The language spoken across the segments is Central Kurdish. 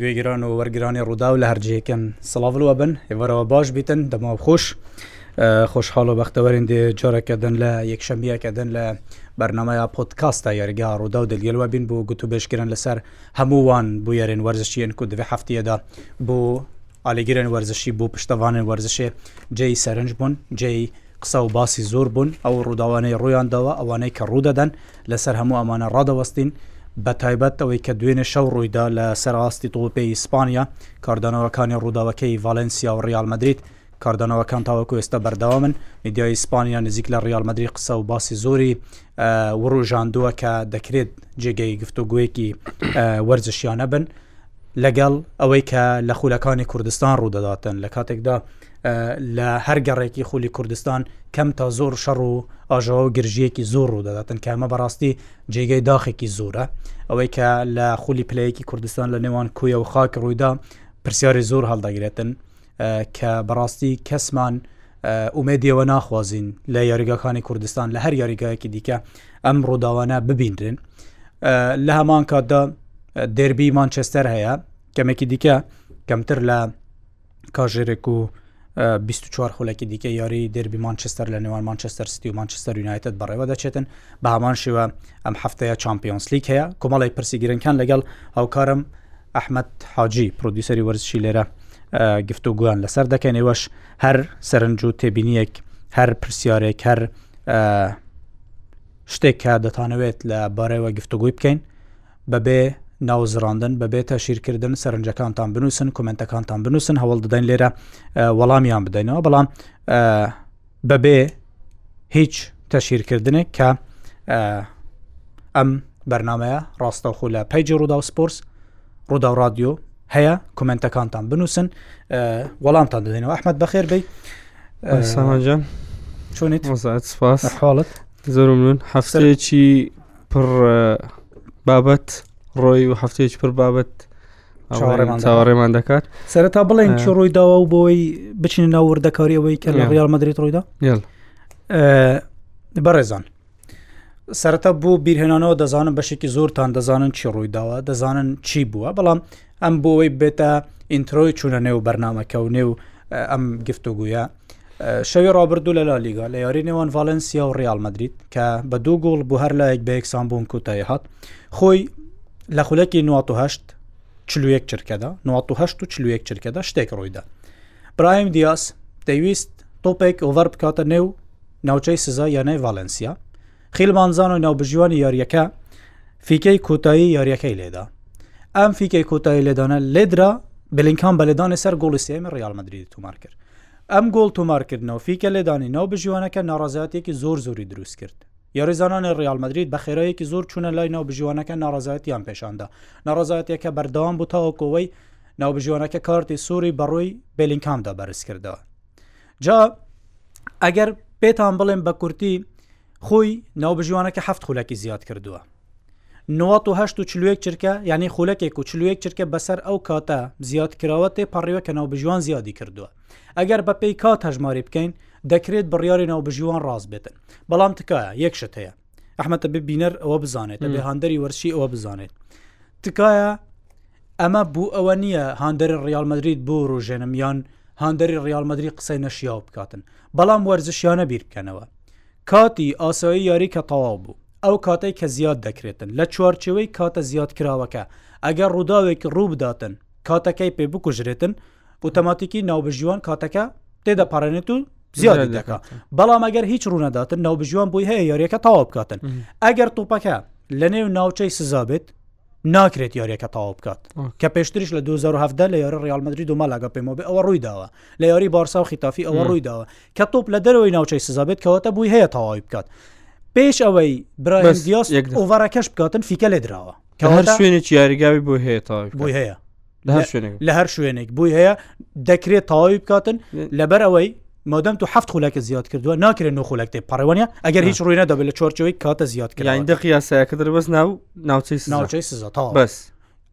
گوێگران و وەرگرانی ڕووداو لە هەرجەیەکەن سڵاڤلوە بن ێوەرەوە باش بیتن دەماو خۆش خۆشحاڵ و بەختەوەرین دێ جۆرەکە دەن لە یەکشەمیەکە دەن لە بەرنمەیە پۆتکاستە یاریگا ڕوودا و دەلگەلوە بین بۆ گوتو بێشکردن لەسەر هەمووان بۆ یارێن وەرزشیەن کو دوێ هەفتەیەدا بۆ ئالیگرن وەرزشی بۆ پشتەوانن وەرزشێ جێی سەرنج بوون جێی قسە و باسی زۆر بوون ئەو ڕووداوانەی ڕوویانداوە ئەوانەی کە ڕوودەدەن لەسەر هەموو ئەمانە ڕادەوەستین، بەتایبەت ئەوەی کە دوێنێ شەو ڕوویدا لەسەر ئاستی تۆپی ئیسپانیا، کاردانەوەکانی ڕووداوەکەی ڤالێنسیا و ڕیاڵ مەدرید، کاردانەوەکان تاوەکو ئێستا بەردەوامن، میدیای ئیسپانیا نزیک لە ڕیاڵ مەدرید قسە و باسی زۆری وروژاندووە کە دەکرێت جێگەی گفتوگۆیەکی وەرزشیانە بن، لەگەڵ ئەوەی کە لە خولەکانی کوردستان ڕوودەداتن، لە کاتێکدا لە هەر گەڕێکی خولی کوردستان کەم تا زۆر شەڕ و ئاژەوە و گرژیەکی زۆر ڕوو دەداتن کە ئەمە بەڕاستی جێگەی داخێکی زۆرە ئەوەی کە لە خولی پلەیەکی کوردستان لە نێوان کویە و خاک ڕوویدا پرسیاری زۆر هەڵدەگرێتن کە بەڕاستی کەسمان ئومێدیەوە ناخوازین لە یاریگاکانی کوردستان لە هەر یاریگایەکی دیکە ئەم ڕووداوانە ببینرێن لە هەمان کاتدا دەربی مانچستەر هەیە کەمێکی دیکە کەمتر لە کاژێرێک و 24 خولەکی دیکە یاری دەربی مانچستەر لە نێوان مانچستەر ستی و مانچستەر یونایتت بەڕێوە دەچێتن بە هەمان شێوە ئەم هەفتەیە چمپیۆنسلیک هەیە کۆمەڵی پرسی گرنگکان لەگەڵ هاوکارم ئەحمد حاجی پرۆدیوسری وەرزشی لێرە گفتو گویان لەسەر دەکەن ێوەش هەر سەرنج و تێبینیەک هەر پرسیارێک هەر شتێک کە دەتانەوێت لە بارەوە گفتوگوی بکەین بەبێ ناو زڕاندن بەبێ تەشیرکردن سەرنجەکانتان بنووسن کومنتەکانتان بنووسن هەوڵ دەدەین لێرە وەڵامیان بدەینەوە بەڵام بەبێ هیچ تەشیرکردنێک کە ئەم بەرنمەیە ڕاستەوخۆ لە پەیجی ڕوودا و سپۆرس ڕوودا و رادیۆ هەیە کومنتەکانتان بنووسن وەڵامتان دەدەینەوە ئەحمد بەخێر بی سامانجان چۆنیت سپاس حاڵت زۆر من هەفتەیەکی پڕ بابەت ڕۆی و هەفتەیەکی پڕ بابەت چاوەڕێمان دەکات. چاوەڕێمان دەکات سەرەتا بڵێن چی ڕووی داوە و بۆی بچین ناوردەکاری ئەوەی کە لە یاڵ. ڕیال مەدرید ڕوویدا یاڵ. ئە، بەڕێزان سەرەتا بۆ بیرهێنانەوە دەزانم بەشێکی زۆرتان دەزانن چی ڕووی داوە دەزانن چی بووە بەڵام ئەم بۆی بێتە ئینترۆی چوونە نێو بەرنمەکە و نێو ئەم گفتوگویە شەوی ڕابردوو لە لالیگا لە یاری نێوان ڤالنسیا و ڕیال مدرید کە بە دوو گۆڵ بۆ هەر لایەک بە یەکسان بوون کوتای هات خۆی لە خولەکی 1970 چلوەک چرکەدا 1970 چرکەدا شتێک ڕوویدا برایم دیاس دەویست تۆپێک ئۆڤەر بکاتە نێو ناوچەی سزا یانەی ڤالنسیا خیلمان زانۆی ناوبژیوانی یاریەکە فیکەی کۆتایی یاریەکەی لێدا ئەم فیکەی کۆتایی لێدانە لێدرا بلینکان بەلێدانی سەر گۆڵی سێمی ریال مدرری تومار کرد ئەم گۆڵ تۆمارکردنەوە فیکە لێدانی ناو بژیوانەکە ناڕازاتێکی زۆر زۆری دروست کرد یاریزانانی ریال مدرید بە خێرایەکی زۆر چوونە لای ناو بژیوانەکە ناڕازایەتیان پێشاندا ناڕازایەتەکە بەردەوام بوو تاوەکەوەی ناوبژیوانەکە کارتی سووری بەڕووی بلینکاندا بەرز کردەوە جا ئەگەر پێتان بڵێن بە کورتی خۆی ناوبژیوانەکە هەفت خولەکی زیاد کردووە نوات و هەشت و چلوێک چرکە یعنی خولەکێک و چلوێک چرکە بەسەر ئەو کاتە زیاد کراوە تێ پەڕیوە کە ناوبژیوان زیادی کردووە ئەگەر بە پێی کات هەژماری بکەین دەکرێت بڕیاری ناوبژیوان ڕاست بێتن بەڵام تکایە یەکشت هەیە ئەحمەتە بێ بینەر ئەوە بزانێت بێ هاندەری وەرشی ئەوە بزانێت تکایە ئەمە بوو ئەوە نییە هاندەری ڕیال مدرید بۆ ڕۆژێنم یان هاندەری ڕیال مدرری قسەی نەشیاو بکاتن بەڵام وەرزشیانە بیر بکەنەوە کاتی ئاسایی یاری کە تەواو بوو ئەو کاتەی کە زیاد دەکرێتن لە چوارچەوەی کاتە زیاد کراوەکە ئەگەر ڕووداوێک ڕوو بداتن کاتەکەی پێ بکوژرێتن ئۆتۆماتیکی ناوبژیوان کاتەکە تێدەپەڕێنێت و زیادی دەکە بەڵام ئەگەر هیچ ڕوونەداتن ناوبژیوان بۆی هەیە یاریەکە تاوا بکاتن ئەگەر توپەکە لە نێو ناوچەی سزا بێت ناکرێت یاریەکە تاوا بکات کە پێشتریش لە 2017 لە یاری ڕالمەدرری دوما لاگە پێمەوە بێ ئەوە ڕووی داوە لە یاری بارسا و خیتافی ئەوە ڕووی داوە کە تۆپ لە دەرەوەی ناوچەی سزا بێت کەواتە بووی هەیە تەواوی بکات پێش ئەوەی برایسیاس ئۆڤەرەکەش بکاتن فیکە لێ درراوە کە هەر شوێنێک یاریگاوی بۆ هەیە تاوی بۆی هەیە لە هەر شوێنێک بووی هەیە دەکرێت تەواوی بکاتن لەبەر ئەوەی مادەم تو هەفت خولەکە زیاد کردووە ناکرێن نو خولەک تێ پەڕێوانە ئەگەر هیچ ڕووی نەدەبێت لە چۆرچەوەی کاتە زیاد کراین دقی یاسایەکە دەبەست ناو ناوچەی ناوچەی سزا بەس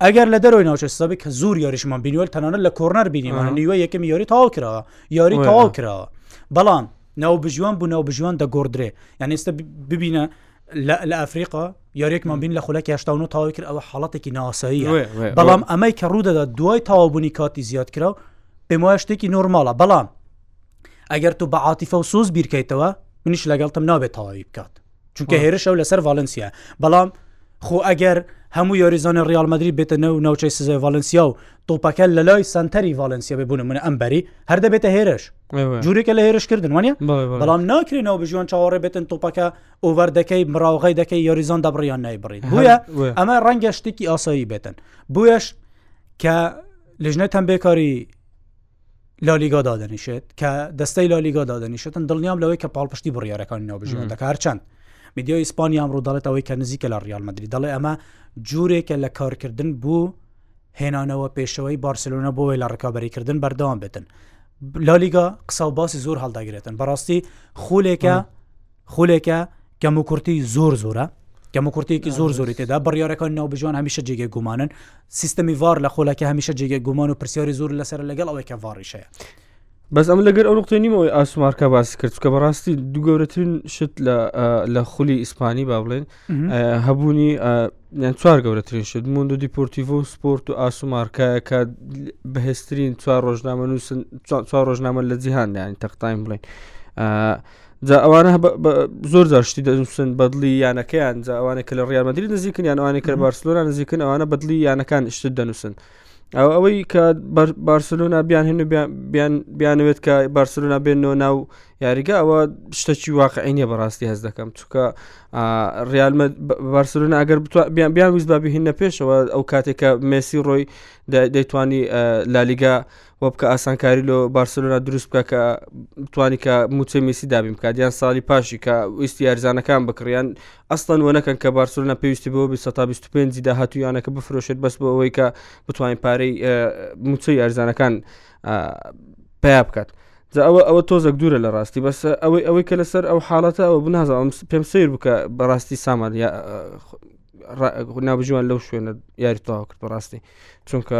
ئەگەر لە دەرەوەی ناوچە سەبێک کە زۆر یاریشمان بینیوەل تەنانە لە کۆرنەر بینیمان نیوە یەکەم یاری تاوا کراوە یاری تاوا کراوە بەڵام ناو بژیوان بوو ناو بژیوان دەگۆدرێ یان ئێستا ببینە لە ئەفریقا یاریێکمان بین لە خولەکی هشتا و تاوای کرد ئەوە حاڵەتێکی ناسایی بەڵام ئەمەی کە ڕوودەدا دوای تاوابوونی کاتی زیاد کرا و پێم وایە شتێکی نۆرماڵە بەڵام ئەگەر تو بە عاتیفە و سوز بیرکەیتەوە منیش لەگەڵتم نابێت تەواوی بکات چونکە هێرشەو لەسەر ڤالنسیە بەڵام خۆ ئەگەر هەموو یاریزانە ریالمەدرری بێتە نە و ناوچەی سزای ڤالنسیا و تۆپەکە لە لای سنتەری ڤالنسیا ببوون منە ئەم بەری هەر دەبێتە هێرش جوورێکە لە هێرشکردن وانە بەڵام ناکرێنەوە بژیان چاوەڕێ بێتن تۆپەکە ئۆڤەر دەکەی مراوغی دەکەی یۆریزۆن دەبڕیان نایبڕیت بۆیە ئەمە ڕەنگە شتێکی ئاسایی بێتن بۆیش کە لژنە تەم بێکاری لالیگا دادەنیشێت کە دەستەی لالیگا دادەنیشێتن دڵنیام لەوەی کە پاڵپشتی بڕیارەکانی ناوبژیان دەکە هەرچەند میدیای ئیسپانی ئەمڕوو دەڵێت ئەوەی کە نزیکە لە ڕیال مدرری دەڵێ ئەمە جوورێکە لە کارکردن بوو هێنانەوە پێشەوەی بارسلۆنە بۆی لە ڕکابەریکردن بەردەوام بێتن لالیگا قسە و باسی زۆر هەڵدەگرێتن بەڕاستی خولێکە خولێکە کەم و کورتی زۆر زۆرە کەم و کورتێکی زۆر زۆری تێدا بڕیارەکان ناو بژوان هەمیشە جێگە گومانن سیستەمی ڤار لە خۆلەکە هەمیشە جێگە گومان و پرسیاری زۆر لەسەر لەگەڵ ئەوەی کە ڤاڕیشەیە بەس ئەم لەگەر ئەو نقطێنیمەوەی ئاسمارکە باسی کرد کە بەڕاستی دوو گەورەترین شت لە خولی ئیسپانی با بڵێن هەبوونی یان چوار گەورەترین شت مند و دیپۆرتیڤ و سپۆرت و ئاسومارکایە کە بەهێسترین چوار ڕۆژنامە نووسن چوار ڕۆژنامە لە جیهاندایان تەختاین بڵێن جا ئەوانە زۆر جاشتی دەنووسن بەدلی یانەکەیان جا ئەوانە کە لە ڕیامەدرری نزیکن یان ئەوانە کە بارسلۆنا نزیکن ئەوانە بەدلی یانەکان شت دەنووسن ئەو ئەوەی کە بارسلۆنا بیان هێن بیانوێت کە بارسلۆنا بێنەوە ناو یاریگە ئەوە شتەکی واقعی نیە بەڕاستی هەز دەکەم چکە ڕالمە بارسلۆنا ئەگەر بیان بیان ویست بابیهینە پێشەوە ئەو کاتێکە مێسی ڕۆی دەیتوانی لالیگا و بکە ئاسانکاری لۆ بارسلۆنا دروست بکە کە توانی کە موچە میسی دابین بکات یان ساڵی پاشی کە ویستی یارزانەکان بکڕیان ئەستان وە نەکەن کە بارسلۆنا پێویستی بۆ 25 داهات و یانەکە بفرۆشێت بەس بۆ ئەوەی کە بتوانین پارەی موچە یارزانەکان پیا بکات. جا ئەوە ئەوە تۆزەک دوورە لە ڕاستی بەس ئەوەی ئەوەی کە لەسەر ئەو حاڵەتە ئەو بنازە ئەم پێم سیر بکە بەڕاستی سامان نابژوان لەو شوێنە یاری تاوا کرد بەڕاستی چونکە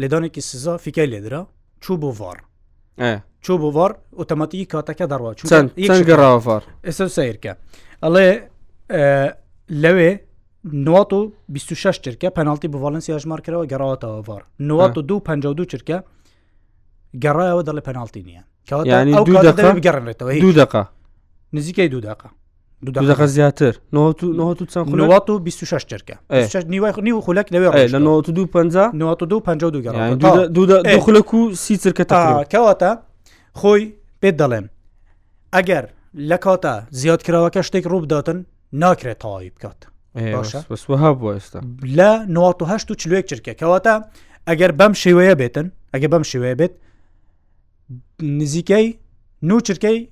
لێدانێکی سزا فیکای لێدرا چوو بۆ ڤار چوو بۆ ڤار ئۆتۆماتیکی کاتەکە دەڕوا چونگەڕاڤار ئێستا سیرکە ئەڵێ لەوێ نوات و 26 چرکە پەنالتی بۆ ڤالنسی هەژمار کرەوە گەڕاوەتەوە ڤار نوات و دو 52 چرکە گەڕایەوە دەڵێ پەنالتی نییە کەواتانی دوو دەقە گەڕێتەوە دوو دقە نزیکەی دوو دقە دودەقە زیاتر جرکە نیوای خنی و خولک لەوێ لە 92 خولک و سی چرکە تاکەواتە خۆی پێت دەڵێن ئەگەر لە کاتە زیادکراوەکە شتێک ڕووبداتن ناکرێت تەواوی بکات باشەها بۆ ئێستا لە 1970 و چلوێک چرکە کەواتە ئەگەر بەم شێوەیە بێتن ئەگە بەم شێوەیە بێت نزیکەی نو چرکەی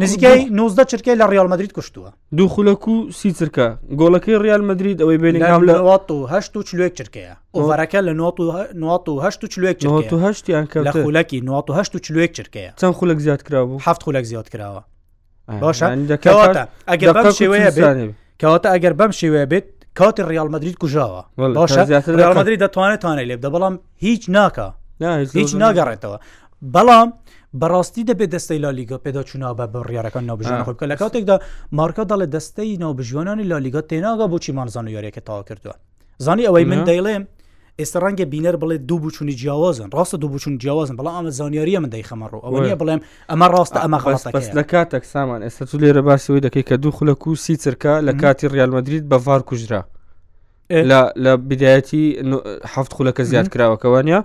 نزیکای 19 چرکەی لە ڕیال مدرید کوشتووە دوو خولەک و سی چرکە گۆڵەکەی ریال مدرید ئەوەی بێنگام لە هەشت و چلوێک چرکەیە ئۆڤەرەکە لە هەشت و چلوێک هەشتیان کە لە خولەکی 1970 چلوێک چرکەیە چەند خولەک زیاد کرا بوو هەفت خولەک زیاد کراوە باشە کەواتە ئەگەر بەم شێوەیە کەواتە ئەگەر بەم شێوەیە بێت کاتی ڕیال مدرید کوژاوە باشە ڕیال مدرید دەتوانێت توانێت لێ بدە بەڵام هیچ ناکە هیچ ناگەڕێتەوە بەڵام بەڕاستی دەبێت دەستەی لالیگا پێدا چونا بە بڕیارەکان ناوبژیان خۆ بکە لە کاتێکدا مارکە دەڵێ دەستەی ناوبژیوانانی لالیگا تێناگا بۆچی مانزان و یاریەکە تاوا کردووە زانی ئەوەی من دەیڵێم ئێستا ڕەنگە بینەر بڵێ دوو بچوونی جیاوازن ڕاستە دوو بچون جیاوازن بەڵام ئەمە زانیاریە من دەیخەمەڕۆ ئەوەیە بڵێم ئەمە ڕاستە ئەمە خڵاستەکەس لە کاتێک سامان ئێستا تو لێرە باسەوەی دەکەی کە دوو خولە و سی چرکە لە کاتی ڕالمەدریت بە ڤار کوژرا لە بدایەتی هەفت خولەکە زیاد کراوەکەوانە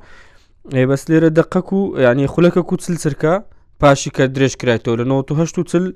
ئێ بەس لێرە دقەک و ینی خولەکە و چل چرکە پاشی کە درێژ کرایتەوە لە 1970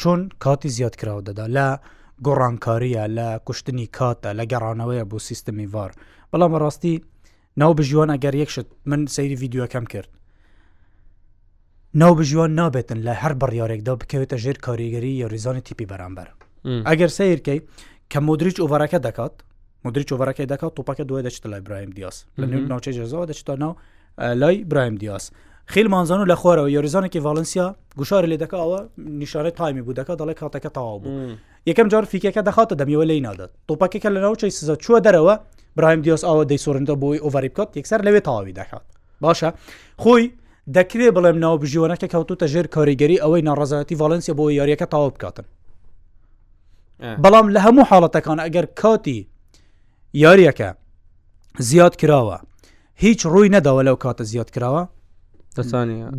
چۆن کاتی زیاد کراوە دەدا لە گۆڕانکاریە لە کوشتنی کاتە لە گەڕانەوەیە بۆ سیستمی ڤار بەڵام بەڕاستی ناو بژیوان ئەگەر یەکشت من سەیری یددیوەکەم کرد ناو بژیوان نابێتن لە هەر بڕیارێکدا بکەوێتە ژێر کاریگەری یا ریزانی تیپی بەرامبەر ئەگەر سیرکەی کە مدرریج ئۆڤەرەکە دەکات مدرری چۆڤەرەکەی دەکات تۆپەکە دوای دەچتە لای برایم دیاس لە ناوچە جەزەوە دەچتە ناو لای برایم دیاس خیل مانزان و لە خوارەوە یۆریزانێکی ڤالنسیا گوشار لێ دەکەوە نیشارەت تایمی بوو دەکە دەڵێ کاتەکە تەواو بوو یەکەم جار فیکەکە دەخاتە دەمیەوە لی نادات تۆپەکەکە لە ناوچەی سزا چوە دەرەوە برایم دیۆس ئەوە دەیسۆرندا بۆی ئۆڤری بکات یەکسەر لەوێ تەواوی دەکات باشە خۆی دەکرێ بڵێم ناو بژیوانەکە کەوتوتە ژێر کاریگەری ئەوەی ناڕزایەتی ڤالنسیا بۆ یاریەکە تاوا بکاتن بەڵام لە هەموو حاڵەتەکان ئەگەر کاتی یاریەکە زیاد کراوە هیچ ڕووی نەداوە لەو کاتە زیاد کراوە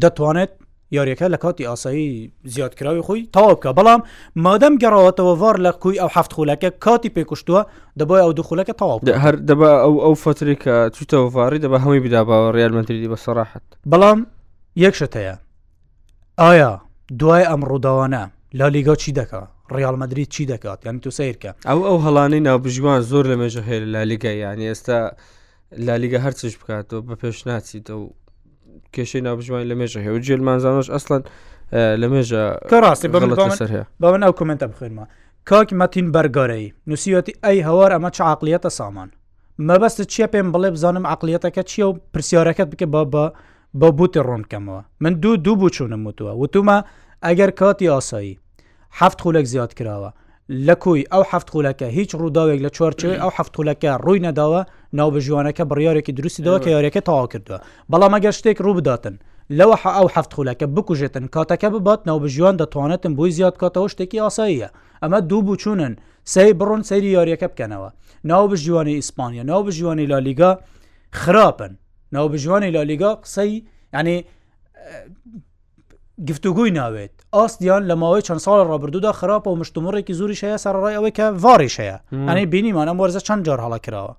دەتوانێت یاریەکە لە کاتی ئاسایی زیادکراوی خۆی تاوا بکە بەڵام مادەم گەڕاوەتەوە ڤار لە کوی ئەو هەفت خولەکە کاتی پێکوشتووە دەبای ئەو دوخولەکە تاوا هەر دەبا ئەو ئەو فتری کە چوتەوە ڤاری دەبە هەمووی بداباوە ڕیال مەدرری بە سەراحەت بەڵام یەکشت هەیە ئایا دوای ئەم ڕووداوانە لا لیگا چی دەکە ڕیال مەدرید چی دەکات یان تو سیرکە ئەو ئەو هەڵانەی ناوبژوان زۆر لە مێژە هەیە لە لیگە یان ئێستا لالیگە هەرچش بکاتەوە بە پێش ناچیتە و کێشەی ناوبژوان لە مێژە هەیە و جێلمانزانۆش ئەسڵەن لە مێژە کە ڕاستی بە من ئەو کومنتە بخێنمە کاک مەتین بەرگارەی نووسیەتی ئەی هەوار ئەمە چ عقلیەتە سامان مەبەست چیە پێم بڵێ بزانم عقلیەتەکە چیە و پرسیارەکەت بکە بە بە بە بوتی ڕوونکەمەوە من دوو دوو بچوونم وتووە وتومە ئەگەر کاتی ئاسایی حەفت خولەک زیاد کراوە. لە کۆی ئەو حەفت خولەکە هیچ ڕووداوێک لە چوارچێوەی ئەو حەفت خولەکە ڕووی نەداوە، ناوبژیوانەکە بڕیارێکی دروستی داوە کە یارییەکە تەواو کردووە، بەڵام ئەگەر شتێک ڕوو بداتن لەوەح ئەو حەفت خولەکە بکوژێتن کاتەکە ببات ناوبژیوان دەتوانێتن بۆی زیاد کاتەوە شتێکی ئاساییە ئەمە دوو بوچوونن سەیر بڕۆن سەیری یارییەکە بکەنەوە ناوبژیوانی ئیسپانیا ناوبژیوانی لالیگا خراپن ناوبژیوانی لالیگا قسەی یانی گفتوگۆی ناوێت ئاستیان لە ماوەی چەند ساڵ ڕابردوودا خراپە و مشتمڕێکی زوری شەیە سەرڕای ئەوەی کە ڤاریشەیە ئەنەی بینیمانە وەرزە چەند جار هەڵە کراوە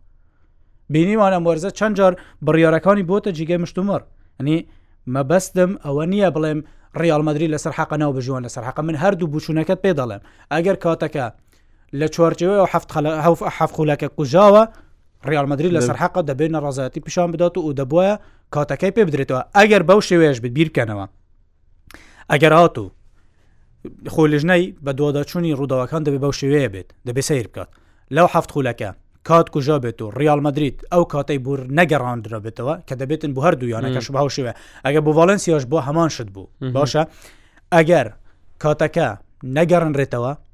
بینیمانە وەرزە چەند جار بڕیارەکانی بۆتە جیگەی مشتمڕ ئەنی مەبەستم ئەوە نییە بڵێم ڕیالمەدرری لەسەر حەقە ناو بژوان لەسەر حەقە من هەردوو بچوونەکەت پێ دەڵێم ئەگەر کاتەکە لە چوارچەوەی ئەو هەف خولەکە کوژاوە ریال مدرری لە سەرحقا دەبێت نەڕازایەتی پیشان بدات و دەبواە کاتەکەی پێ بدرێتەوە ئەگەر بەو شێوەیەش بێت بیرکەنەوە ئەگەر هات و خۆلژنەی بە دوواداچوونی ڕووداوەکان دەبێت بەو شێوەیە بێت دەبێ سیر بکات لەو هەفت خولەکە کات کوژا بێت و ریال مدریت ئەو کاتەی بور نەگەڕاندرا بێتەوە کە دەبێتن بۆ هەر دوویانەکەش بە هاوشێوە ئەگە بۆ ڤالنسیاش بۆ هەمان شت بوو باشە ئەگەر کاتەکە نەگەڕنرێتەوە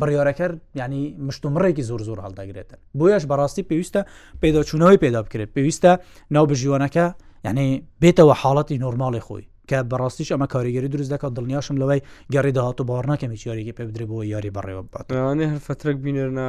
بڕیارەکەر ینی مشتومڕێکی زۆر زۆر هەڵدەگرێتن بۆیش بەڕاستی پێویستە پێداچوونەوەی پێدا بکرێت پێویستە ناو بژیوانەکە یعنی بێتەوە حاڵەتی نۆرماڵی خۆی کە بەڕاستیش ئەمە کاریگەری دروست دەکات دڵنیاشم لەوەی گەڕی داهات و باڕناکەمی یاریگە پێ بدرێ بۆ یاری بەڕێوە باتوانێ هەر فترەک بینەرنا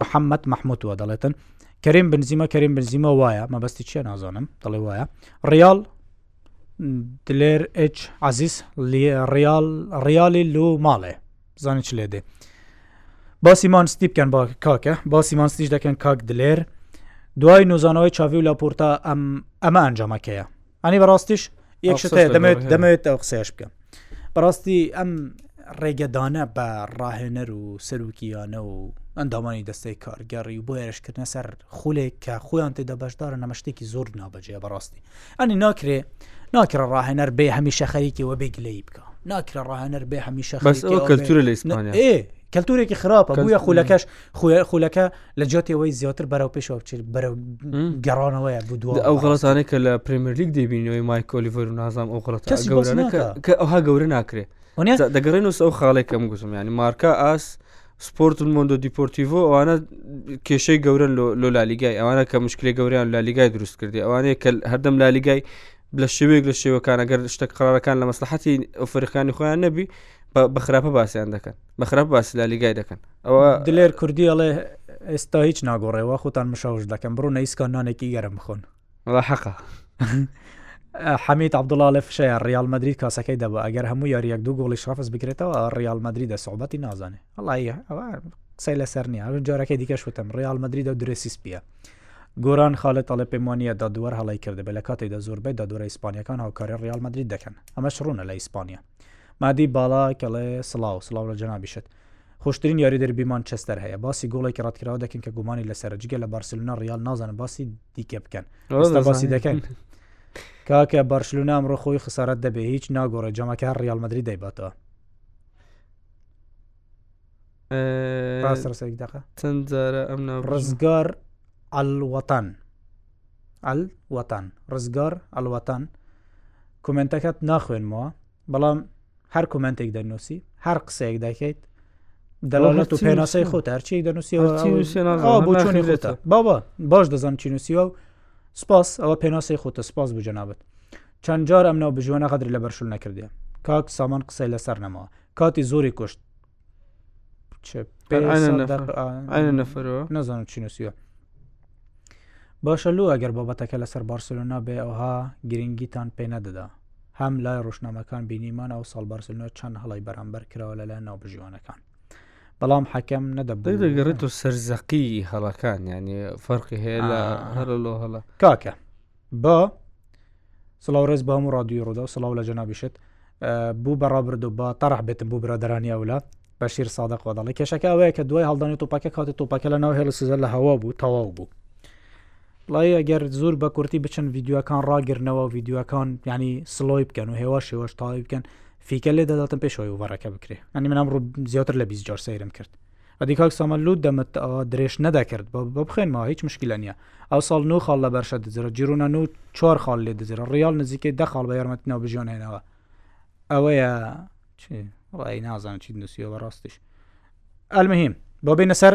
محەممەد مححمودوە دەڵێتن کەریم بنزیمە کەریم بنزیمە وایە مەبەستی چیە نازانم دەڵێ وایە ڕیال دلێر ئچ عزیز ڕیال ڕیالی لو ماڵێ بزانانی چ لێ دێ باسی مانستی بکەن با کاکە باسی مانستیش دەکەن کاک دلێر دوای نوزانەوەی چاوی و لاپۆرتا ئەم ئەمە ئەنجامەکەیە ئەنی بەڕاستیش یەک شت هەیە دەمەوێت دەمەوێت ئەو قسەش بکەم بەڕاستی ئەم ڕێگەدانە بە ڕاهێنەر و سەرروکییانە و ئەندامانی دەستەی کارگەڕی و بۆ هێرشکردنە سەر خولێک کە خۆیان تێدا بەشدارە نەمەشتێکی زۆر نابەجێ بەڕاستی ئەنی ناکرێ ناکرە ڕاهێنەر بێ هەمیشە خەریکەوە بێ گلەی بکە ناکرە ڕاهێنەر بێ هەمیشە کەلتورە لە ئیسپانیا کەلتورێکی خراپە بووە خولەکەش خولەکە لە جۆتی ئەوەی زیاتر بەرەو پێشەوە بچێت بەرەو گەڕانەوەیە بوو ئەو غڵەتانە کە لە پرمەرلیک دەبینەوەی مایکۆلیڤەر و نازام ئەو غڵەت کە ئەوها گەورە ناکرێت دەگەڕێن و ئەو خاڵێکم گوزم ینی مارکە ئاس سپۆرت مۆندۆ دیپۆرتیڤۆ ئەوانە کێشەی گەورن لۆ لالیگای ئەوانە کە مشکلی گەوریان لالیگای دروست کردی ئەوانەیە کە هەردەم لالیگای لە شێوێک لە شێوەکان ئەگەر شتە قرارەکان لە مەسلحەتی ئەوفرەکانی خۆیان نەبی بە خراپە باسییان دەکەن بە خراپ باسی لالیگای دەکەن ئەوە دلێر کوردی ئەڵێ ئێستا هیچ ناگۆڕێەوە خۆتان مشاوش دەکەم بڕۆ نەیسکان نانێکی گەرم بخۆن وڵا حەقە حەمیت عبدڵا لە فشەیە ریال مدرری کاسەکەی دەبە ئەگەر هەموو یاریەک دوو گۆڵی شرافز بکرێتەوە ریال مدرری دە سوعبەتی نازانێ هەڵایە ئەوە قسەی لەسەر نیە ئەو جارەکەی دیکە شوتم ریال مدرری دە درێسی سپیە گۆران خاڵێت تاڵێ پێمانە دا دووار هەڵی کردە بە لە کاتێکدا زۆربەی دا دوورە ئیسپانیەکان هاوکاری ریال مدرری دەکەن ئەمەش ڕوونە لە ئیسپانیا مادی باڵا کەڵێ سلااو سلااو لە جنابیشت خۆشترین یاری دەربی مانچستەر هەیە باسی گۆڵێکی ڕەتکراوە دەکەن کە گومانی لەسەر جگە لە بارسلونا ڕیال نازانن باسی دیکە بکەن ئێستا باسی دەکەن کاکە بارشلونا ئەمڕۆ خۆی خسارەت دەبێ هیچ ناگۆڕێ جەمەکە هەر ڕیال مدرری دەیباتەوە ڕاستڕسێک دەقە چەند جارە ئەم ناو ڕزگار ئەلوەتان ئەل وەتان ڕزگار ئەلوەتان کومنتەکەت ناخوێنمەوە بەڵام هەر کمنتێک دەنووسی هەر قسەیەک دەکەیت دەڵەت و پێناسەی خۆت هەرچی دەنووسیەوەچۆنی خۆتە بابا باش دەزان چی نووسیوە و سپاس ئەوە پێناسەی خۆتە سپاس بوو جەنابەت چەند جار ئەم ناو بژوانە غەدر لە بەرشل نەکردێ کاک سامان قسەی لەسەر نەمەوە کاتی زۆری کوشت نەفرەوە نەزانم چی نووسە باشە لو ئەگەر بابەتەکە لەسەر بارسلۆنا بێ ئەوها گرنگیتان پێ نەدەدا هەم لای ڕۆشنامەکان بینیمان ئەو ساڵ بارسلۆنا چەند هەڵی بەرامبەر کراوە لە لای ناوبژیوانەکان بەڵام حەکەم نەدەبێت دەگەڕێت و سەرزەقی هەڵەکان ینی فەرقی هەیە لە هەر لۆ هەڵە کاکە بە سڵاو ڕێز بە هەموو ڕادیوی ڕوودا و سڵاو لە جەنابیشت بوو بە ڕابرد و بە تەڕح بێتم بوو برادرانی ئەولا بەشیر سادق و دەڵی کێشەکە ئەوەیە کە دوای هەڵدانی تۆپەکە کاتی تۆپەکە لە ناو هێڵ سزە لە هەوا بوو تەواو بوو لای ئەگەر زۆر بە کورتی بچن یددیوەکان ڕاگرنەوە یددیوەکان ینی سلۆی بکەن و هێوا شێوەش تاوی بکەن فیکە لێ دەداتن پێشەوەی وبەڕەکە بکرێ ئەنی منام ڕوو زیاتر لە 20 جار سەیرم کرد ئەدی کاک سامان لوت دەمت درێژ نەدەکرد بە بخێنمەوە هیچ مشکلە نییە ئەو ساڵ نو خاڵ لە بەرشە دزرە جیرونە و چوار خاڵ لێ دزرە ڕیال نزیکەی دە خاڵ بە یارمەتنەوە بژۆنێنەوە ئەوەیە ڕای نازان چیت نووسیەوە ڕاستیش ئەلمهم بۆ بینە سەر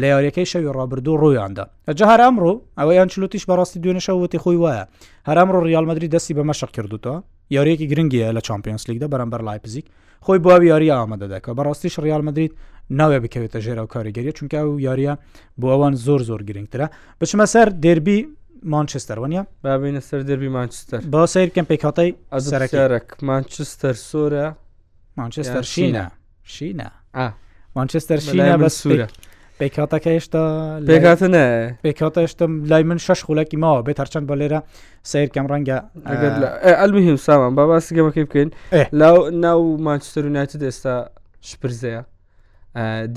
لە یاریەکەی شەوی ڕابردوو ڕوویاندا ئەجا هەر ئەمڕۆ ئەوەی ئەنچلوتیش بەڕاستی دوێنشە وتی خۆی وایە هەر ئەمڕۆ ڕیالمەدرری دەستی بە مەشق کردوتەوە یاریەکی گرنگیە لە چمپیۆنس لیگدا بەرەمبەر لای پزیک خۆی بۆ یاری ئامادە دەکەوە بەڕاستیش ڕیالمەدریت ناوێ بکەوێتە ژێر ئەو کاریگەریە چونکە ئەو یاریە بۆ ئەوان زۆر زۆر گرنگترە بچمە سەر دەربی مانچستەر وەنیە بابینە سەر دەربی مانچستەر با سیر کەم پێکاتەی ئەزەرەکەرەک مانچستەر سۆرە مانچستەر شینە شینە مانچستەر شینە بە سوورە پێکاتەکە هێشتا پێکاتە نە پێکاتە هێشتم لای من شش خولەکی ماوە بێت هەرچەند بە لێرە سیرکەم ڕەنگە ئەلمهم سامان با باسی گەمەکەی بکەین لاو ناو مانچستەر و نایتە ئێستا شپرزەیە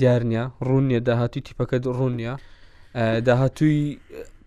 دیار نییە ڕوون نیە داهاتوی تیپەکە ڕوون نیە داهاتووی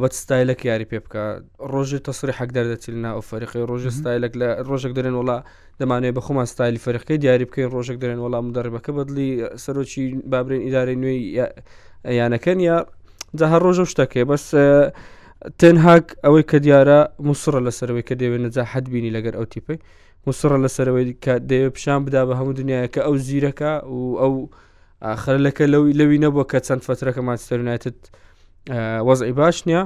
بە ستایلەک یاری پێ بکە ڕۆژی تەسری حەک دەردەچیل نا و فەرقی ڕۆژی ستایلەک لە ڕۆژێک دەرێن وڵا دەمانێت بە خۆمان ستایلی فەرقی دیاری بکەین ڕۆژێک دەرێن وڵام دەڕبەکە بەدلی سەرۆکی بابرێن ئیدارەی نوێی یانەکەن یا جا هەر ڕۆژە شتەکەی بەس تەنهاک ئەوەی کە دیارە موسڕە لەسەرەوەی کە دەوێت نەجا حەد بینی لەگەر ئەو تیپی موسڕە لەسەرەوەی کە دەوێت پیشان بدا بە هەموو دنیاەکە ئەو زیرەکە و ئەو خەرلەکە لەوی لەوی نەبووە کە چەند فترەکە ماچتەرونایتت وەزعی باش نییە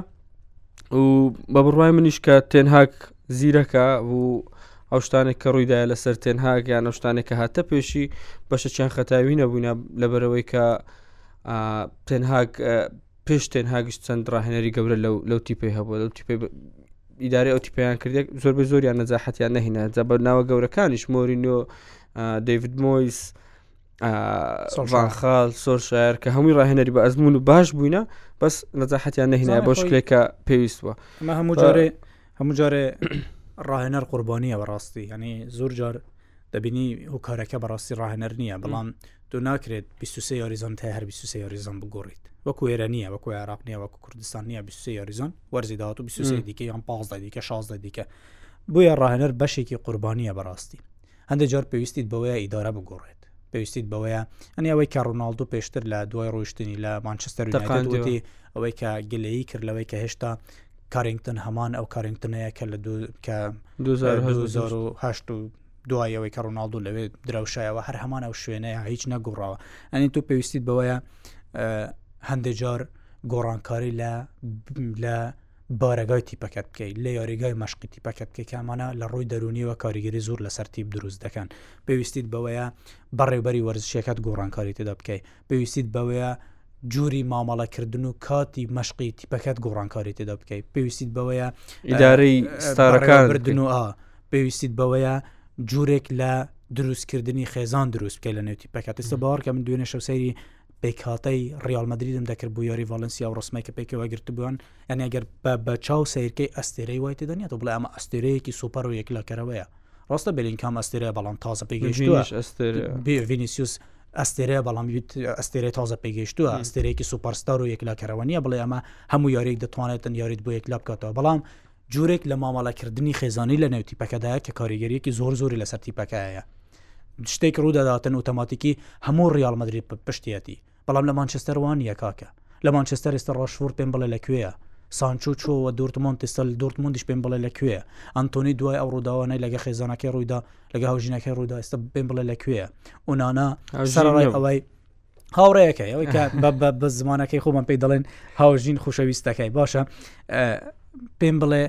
و بە بڕای منیش کە تێنهاک زیرەکە و ئەو شتانێک کە ڕوویدایە لەسەر تێنهاک یان ئەو شتانێک کە هاتە پێشی بەشە چیان خەتاوی نەبووینە لەبەرەوەی کە تێنهاک پێش تێنهاگش چەند ڕاهێنەری گەورە لەو لەو تیپی هەبوو لەو تیپی ئیداری ئەو تیپیان کردێک زۆر بە زۆریان نەجاحەتیان نەهینە جە بە ناوە گەورەکانیش مۆرینۆ دەیفید مۆیس ڕانخال سۆر شاعر کە هەمووی ڕاهێنەری بە ئەزمون و باش بووینە بەس نەزاحەتیان نەهینا بۆ شکلێکە پێویستوە ئەمە هەموو جارێ هەموو جارێ ڕاهێنەر قوربانیە بەڕاستی ینی زۆر جار دەبینی ئەو کارەکە بەڕاستی ڕاهێنەر نییە بەڵام تۆ ناکرێت 23 یاریزان تا هەر 23 یاریزان بگۆڕیت وەکو ێرە نییە وەکو عراق نیە وەکو کوردستان نیە 23 یاریزان وەرزی داات و 23 دیکە یان 15 دیکە 16 دیکە بۆیە ڕاهێنەر بەشێکی قوربانیە بەڕاستی هەندێک جار پێویستیت بەوەیە ئیدارە بگۆڕێت پێویستیت بەوەیە ئەنی ئەوەی کە ڕووناالدو پێشتر لە دوای ڕۆشتنی لە مانچستەر تەقاندی ئەوەی کە گلەیی کرد لەوەی کە هێشتا کارنگتن هەمان ئەو کارنگتنەیە کە لە کە 2010 و دوایەوەی کە ڕووناالدو لەوێ درەوشایەوە هەر هەمان ئەو شوێنەیە هیچ نەگوڕاوە ئەنی تو پێویستیت بەوەیە هەندێک جار گۆڕانکاری لە لە بارەگای تیپەکەت بکەیت لە یاریگای مەشقی تیپەکەت بکەیت کامانە لە ڕووی دەرونیەوە کاریگەری زۆر لەسەر تیپ دروست دەکەن پێویستیت بەوەیە بەڕێوبەری وەرزشیەکەت گۆڕانکاری تێدا بکەیت پێویستیت بەوەیە جوری مامەڵەکردن و کاتی مەشقی تیپەکەت گۆڕانکاری تێدا بکەیت پێویستیت بەوەیە ئیدارەی ستارەکان بردن و ئا پێویستیت بەوەیە جورێک لە دروستکردنی خێزان دروست بکە لە نێوتی پکاتستە باوەڕکە من دوێنێ شەسەری پێکهاتەی ریال مدریدم دەکرد بۆ یاری ڤالنسیا و ڕسمای کە پێکەوە گرتبووان ئەنی ئەگەر بە بە چاو سیرکەی ئەستێرەی وای تدەنیێت بڵێ ئەمە ئەستێرەیەکی سوپەر و یەکلاکەرەوەیە ڕاستە بلینکام ئەستێرە بەڵام تازە پێگەشتوش ئەستێر ڤینیسیوس ئەستێرەیە بەڵام ئەستێرە تازە پێگەشتووە ئەستێرەیەکی سوپەرستار و یەکلاکەرەوە نیە بڵێ ئەمە هەموو یاریێک دەتوانێتن یاریت بۆ یەکلا بکاتەوە بەڵام جورێک لە مامەڵە کردنی خێزانی لە نێو تیپەکەدایە کە کاریگەریەکی زۆر زۆری لەسەر تیپەکەیە شتێک ڕوودەداتن ئۆتۆماتیکی هەموو ڕیال مدرری پشتیەتی بەڵام لە مانچستەر وان یەکاکە لە مانچستەر ئێستا ڕۆشفور پێم بڵێ لە کوێە سانچۆ چۆوە دورتمۆند تستەل دورتموندیش پێم بڵێ لە کوێە ئەنتۆنی دوای ئەو ڕووداوانەی لەگە خێزانەکەی ڕوویدا لەگە هاوژینەکەی ڕوودا ئێستا پێم بڵێ لە کوێە ئۆنانا سەرڕای ئەوەی هاوڕەیەەکەی ئەوەی کە بە زمانەکەی خۆمان پێی دەڵێن هاوژین خوشەویستەکەی باشە پێم بڵێ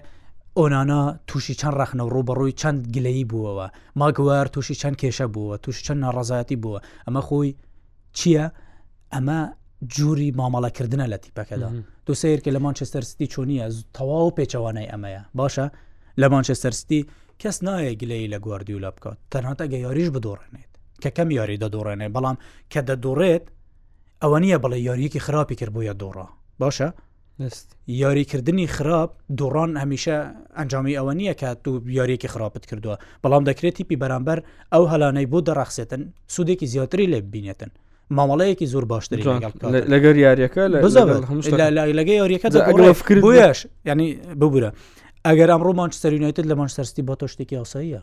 ئۆنانا تووشی چەند ڕخنە و ڕوبەڕووی چەند گلەیی بووەوە ماگوار تووشی چەند کێشە بووە تووشی چەند ناڕزایەتی بووە ئەمە خۆی چییە ئەمە جووری مامەڵەکردە لە تیپەکەدا دو سیرکە لە مانچستەر ستی چۆنیە تەواو پێچەوانەی ئەمەیە باشە لە مانچستەر ستی کەس نایە گلەی لە گواردیولا بکات تەناتە گە یاریش بدۆڕێنێت کە کەم یاری دەدوڕێنێ بەڵام کە دەدوڕێت ئەوە نییە بڵێ یاریەکی خراپی کرد بۆیە دۆڕا باشە یاریکردنی خراپ دوڕان هەمیشە ئەنجامی ئەوە نییە کە تو یاریەکی خراپت کردووە بەڵام دەکرێت تیپی بەرامبەر ئەو هەلانەی بۆ دەڕەخسێتن سوودێکی زیاتری لێ ببینێتن مامەڵەیەکی زۆر باشتری لەگەر یاریەکە لەگە یاریەکە بۆیش ینی ببورە ئەگەر ئەم ڕۆمان سەرینێتت لە مانسەرستی بۆ تۆ شتێکی ئاساییە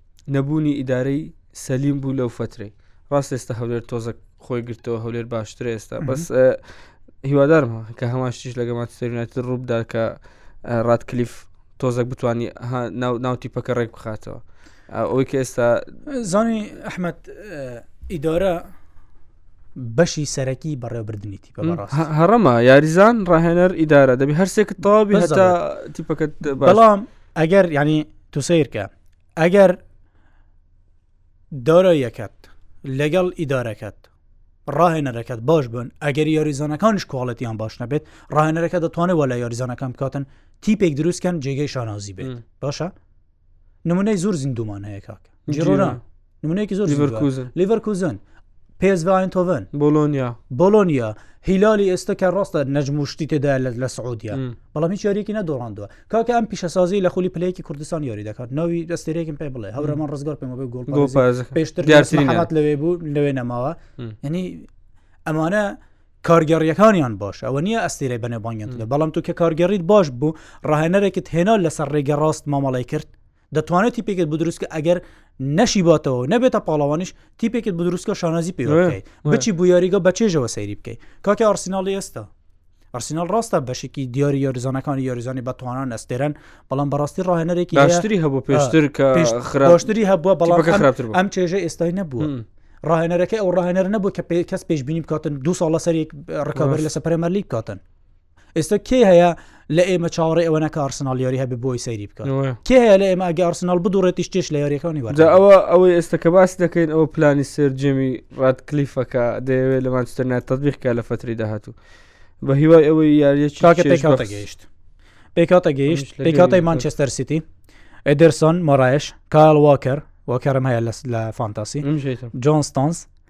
نەبوونی ئیدارەی سەلیم بوو لەو فترەی ڕاست ئێستا هەولێر تۆزە خۆی گرتەوە هەولێر باشتر ئێستا بەس هیوادارم کە هەماشتیش لەگە ماتسەرونایت ڕووبدا کە ڕاتکلیف تۆزەک بتانی ناوتی پەکە ڕێک بخاتەوە ئەوەی کە ئێستا زانی ئەحمد ئیدارە بەشی سەرەکی بەڕێوبردنی تیپە هەڕەما یاریزان ڕاهێنەر ئیدارە دەبی هەرسێکت تەواوی هەتا تیپەکەت بەڵام ئەگەر ینی تو سیرکە ئەگەر داراییەکەت لەگەڵ ئیدارەکەت ڕاهێنەرەکەت باش بن ئەگەر یاریزانەکانش کوواڵەتیان باش نەبێت ڕاهێنەرەکە دەتوانێت وە لە یاریزانەکان بکاتن تیپێک دروستکەن جێگەی شانازی بێت باشە نمونەی زۆر زیندومان هەیە کاکە جیرۆنا نمونەیەکی زۆر لیڤەرکوزن لیڤەرکوزن پێزڤین تۆڤن بۆلۆنیا بۆلۆنیا هیلالی ئێستا کە ڕاستە نەجموشتی تێدا لە لە سعودیا بەڵام هیچ یاریکی نەدۆڕاندووە کاکە ئەم پیشەسازی لە خولی پلەیەکی کوردستان یاری دەکات ناوی دەستێرێکم پێ بڵێ هەورەمان ڕزگار پێمە بێ گۆڵ پێشتر دیارسیات لەوێ بوو لەوێ نەماوە ینی ئەمانە کارگەڕیەکانیان باش ئەوە نییە ئەستێرەی بەنێبانگیان بەڵام تو کە کارگەڕیت باش بوو ڕاهێنەرێکت هێنا لەسەر ڕێگە ڕاست مامەڵی کرد دەتوانێت تیپێکت بدروستکە ئەگەر نەشی باتەوە نەبێتە پاڵەوانیش تیپێکت بدروستکە شانازی پێ بچی بو یاریگە بە چێژەوە سەیری بکەیت کاکە ئارسیناڵی ئێستا ئەرسینال ڕاستە بەشێکی دیاری یاریزانەکانی یاریزانانی بەتوانان ئەستێرەن بەڵام بەڕاستی ڕاهێنەرێکی باشتری هەبوو پێشتر کە خراپتری هەبووە بەڵام خراپتر ئەم چێژە ئێستای نەبووە. ڕاهێنەرەکە ئەو ڕاهێنەر نەبوو کە کەس پێشببینی بکاتن دو ساڵ لەسەر ڕکابەر لەسە پرەمەرلی بکاتن ئێستا کێ هەیە لە ئێمە چاوەڕێ ئەوە نەکە ئارسنال یاری هەبێ بۆی سەیری بکە کێ هەیە لە ئێمە ئەگە ئارسنال بدوڕێتی شتێش لە یاریەکانی وە ئەوە ئەوەی ئێستا کە باس دەکەین ئەوە پلانی سێر جێمی ڕات کلیفەکە دەیەوێت لە مانچستەر نات تەبیقکە لە فتری داهاتوو بە هیوای ئەوەی یاریەکی گەیشت پێکاتە گەیشت پێکاتی مانچستەر سیتی ئەدرسۆن مۆرایش کال واکەر واکەرم هەیە لە فانتاسی جۆنستانس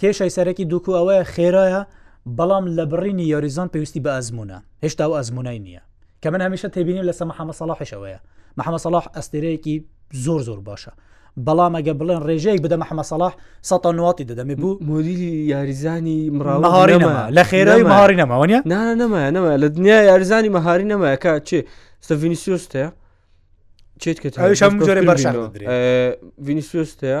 کێشەی سەرەکی دوکو ئەوەیە خێرایە بەڵام لە بڕینی یۆریزۆن پێویستی بە ئەزمونە هێشتا و ئەزمونای نییە کە من هەمیشە تێبینیم لەسە محەمە سەڵاحشەوەیە محەمە سەڵاح ئەستێرەیەکی زۆر زۆر باشە بەڵام ئەگە بڵێن ڕێژەیەک بدە محەمە سەڵاح سە نواتی دەدەمێ بوو مۆدیلی یاریزانی مڕاوەهاری نەما لە خێرای ماری نەماوە نا نەما نەما لە دنیا یاریزانی مەهاری نەما کا چێ سەڤینیسیۆستەیە چێت کە هەم جۆرە بەرشان ڤینیسیۆستەیە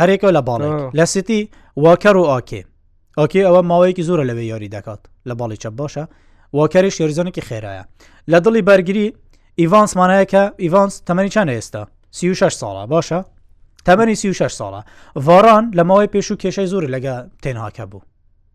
هەرێکە لە باڵێک لە سیتی واکەر و ئاکێ ئۆکی ئەوە ماوەیەکی زۆرە لەوێ یاری دەکات لە باڵی چە باشە واکەری شێرزانێکی خێرایە لە دڵی بەرگری ئیڤانس مانایەکە ئیڤانس تەمەنی چەند ئێستا 36 ساڵە باشە تەمەنی 36 ساڵە ڤاران لە ماوەی پێش و کێشەی زۆر لەگە تێنهاکە بوو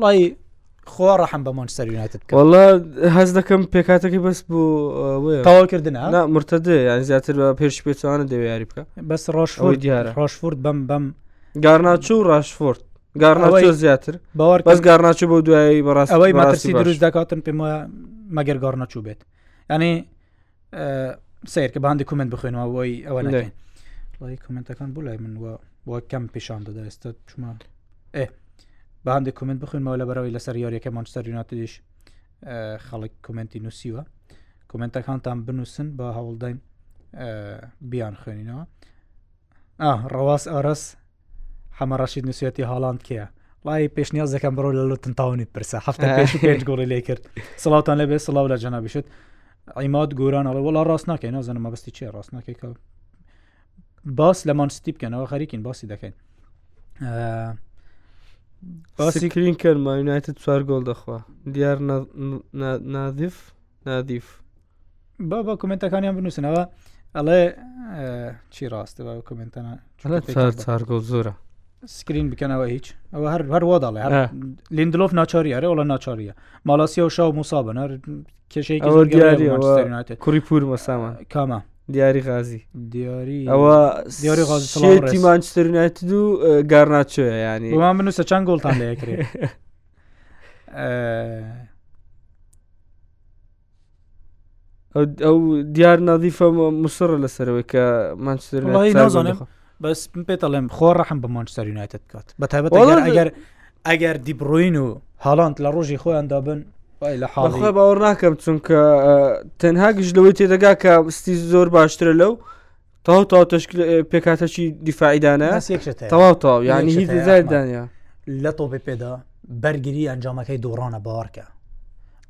وڵی خۆ ڕحم بە مۆنستەر یونایتد وڵا هەز دەکەم پێکاتەکەی بەس بۆ تەواوکردن مرتدە یان زیاتر بە پێش پێچوانە دەوێاری بکە بەس ڕۆژ دیارە ڕۆژفورد بەم بەم گارناچو و ڕاشفۆرد گارناچۆ زیاتر باوەڕ بەس گارناچو بۆ دوایی بەڕاست ئەوەی مەڕاستی دروست دەکاتن پێم وایە مەگەر گۆڕنەچوو بێت ینی سیرکە باندی کومنت بخوێنەوە بۆی ئەوە لای لای کومنتەکان بۆ لای من وە بۆ کەم پیشان دەدا ئێستا چما ئێ باندی کومنت بخوێنەوە لە بەرەوەی لەسەر یاریەکە مۆنستەر یوناتیش خەڵک کومنتی نووسیوە کومنتەکانتان بنووسن بە هەوڵداین بیان خوێنینەوە ئا ڕەواس ئارەس حەمە ڕەشید نووسەتی هاڵاند کێە وڵی پێشنیاز دەکەم بڕۆ لە لە تنتاونی پرسە هەفتە پێش پێنج گوڵی لێ کرد سڵاوان لەبێ سڵاو لە جەنا بشت عیماد گۆران ئەڵێ وڵا ڕاست ناکەین نازانم مەبستی چێ ڕاست ناکەی کە باس لە مانستی بکەنەوە خەریکین باسی دەکەین باسی کرین کەرماینایتە چوار گۆڵ دەخوا دیار نادیف نادیف با بە کمنتەکانیان بنووسنەوە ئەڵێ چی ڕاستە بە کمنتەنە چارگۆ زۆرە سکرین بکەنەوە هیچ ئەوە هەر هەر وا دەڵێ لیندلۆف ناچاری ئەرێ وڵە ناچاریە ماڵاسی و شاو موسا بنەر کێشەی کوڕی پور مەسامان کامە دیاری غازی دیاری ئەوە دیاری غازی مانچترنێت و گارناچۆ ینی بەمان بنووسە چەند گۆڵتان لەکرێت ئەو دیار نادیفە مسڕە لەسەرەوەی کە مانچستر نازانم بەس پێتەڵێم خۆ ڕحم بە مانچستەر یونایتت بکات بە تایبەت ئەگەر ئەگەر دیبڕین و هاڵاند لە ڕۆژی خۆیان دابن لە حاڵی باوەڕ ناکەم چونکە تەنها گشت لەوەی تێدەگا کە ستی زۆر باشترە لەو تاو تاو تشکل پێکاتەچی دیفاعیدانە تەواو تاو یعنی هیچ دانیا لە تۆپی پێدا بەرگری ئەنجامەکەی دۆڕانە باوەڕکە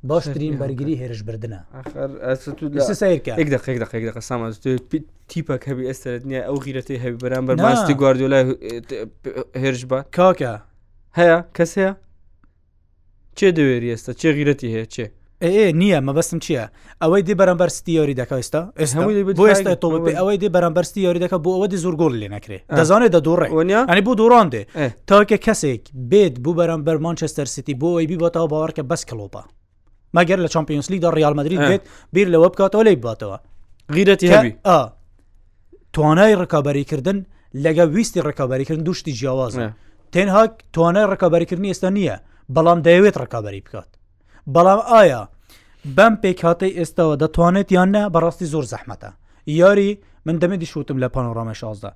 باشترین بەرگری هێرش بردنە دقیقە سامان تیپە هەبی ئێستا نیە ئەو غیرەتی هەبی بەرام بەرماستی گواردیۆلا هێرش بە کاکە هەیە کەس هەیە چێ دەوێری ئێستا چێ غیرەتی هەیە چێ ئێ نییە مەبەستم چییە ئەوەی دی بەرەمبەر ستیۆری دەکە ئێستا ئێستا تۆ ئەوەی دی بەرەمبەر ستیۆری دەکە بۆ ئەوە دی زۆر گۆڵ لێ نەکرێ دەزانێت دە دووڕێ ئەنی بوو دووران دێ تاکە کەسێک بێت بوو بەرەمبەر مانچستەر سیتی بۆ ئەوی بۆتەوە باوەڕکە بەس کلۆپە مەگەر لە چمپیۆنسلیدا ریال مدرید بێت بیر لەوە بکاتەوە لی باتەوە غیرەتی توانای ڕکابەریکردن لەگە ویستی ڕکابەریکردن دوشتی جیاوازە تێنهاک توانای ڕکابەریکردنی ئێستا نییە بەڵام دەیەوێت ڕکابەری بکات بەڵام ئایا بەم پێکهاتەی ئێستاوە دەتوانێت یان نە بەڕاستی زۆر زەحمەتە یاری من دەمێ دیشوتم لە پانۆڕامە شازدا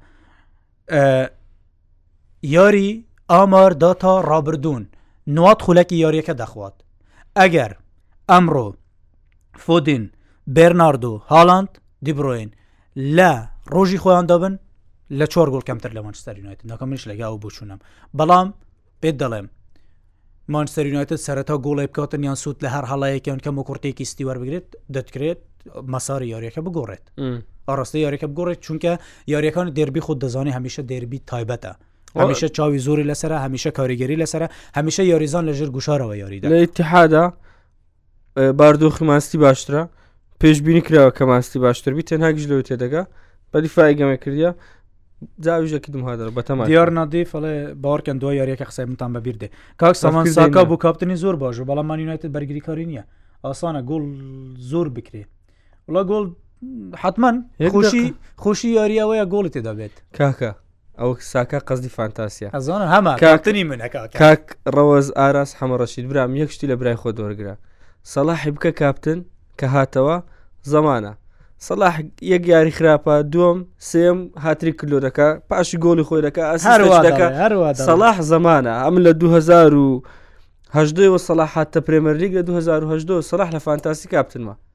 یاری ئامار داتا ڕابردوون نوات خولەکی یاریەکە دەخوات ئەگەر ئەمڕۆ فۆدین بێرناردو هالاند دیبڕۆین لە ڕۆژی خۆیان دابن لە چۆر گۆڵ کەمتر لە مەنچستەرینایت ناکەمش لەگە ئەو بچوونم بەڵام پێت دەڵێم مانچستەر یونایتد سەرەتا گۆڵی بکاتن یان سوود لە هەر هەڵەیەکیان کەم و کوڕتێکی ستی وەربگرێت دەتکرێت مەساری یاریەکە بگۆڕێت ئاراستە یاریەکە بگۆڕێت چونکە یاریەکان دەربی خۆ دەزانانی هەمیشە دەربی تایبەتە هەمیشە چاوی زۆری لەسرە هەمیشە کاریگەری لەسرە هەمیشە یاریزان لەژێر گوشارەوە یاریدا لە اتحادا باردۆخی ماستی باشترە پێشببینی کراوە کە ماستی باشتر بی تەنها گشت لەوێ تێدەگا بەری فایگەمە کردە جاویژەکی دمهادەر بەتەما دیار نادی فڵێ باوەڕکەن دو یاریەکە قسەی منتان بە بیردێ کاک سامان ساکا بۆ کاپتنی زۆر باش و بەڵام مانیونایت بەرگری کاری نییە ئاسانە گۆڵ زۆر بکرێ وڵا گۆڵ حتمما خۆشی خۆشی یاریەوەیە گۆڵی تێدا بێت کاکە ئەو ساکە قەزدی فانتاسیە ئەزانم هەما کاتنی من کاک ڕەوەز ئاراس حەمەڕەشید برام یەک شتی لە برای خۆ دۆرگرە سەلاحی بکە کاپتن کە هاتەوە زەمانە سەلاح یەک یاری خراپە دوم سێم هاتری کلۆ دەکە پاشی گۆڵی خۆی دەکە ئەسەرەکە سەلاح زەمانە ئەم لە 2000 و هەدەوە سەلاحات تە پرێمەرلیگ لە 2010 سەلاح لە فانتاسی کاپتنمە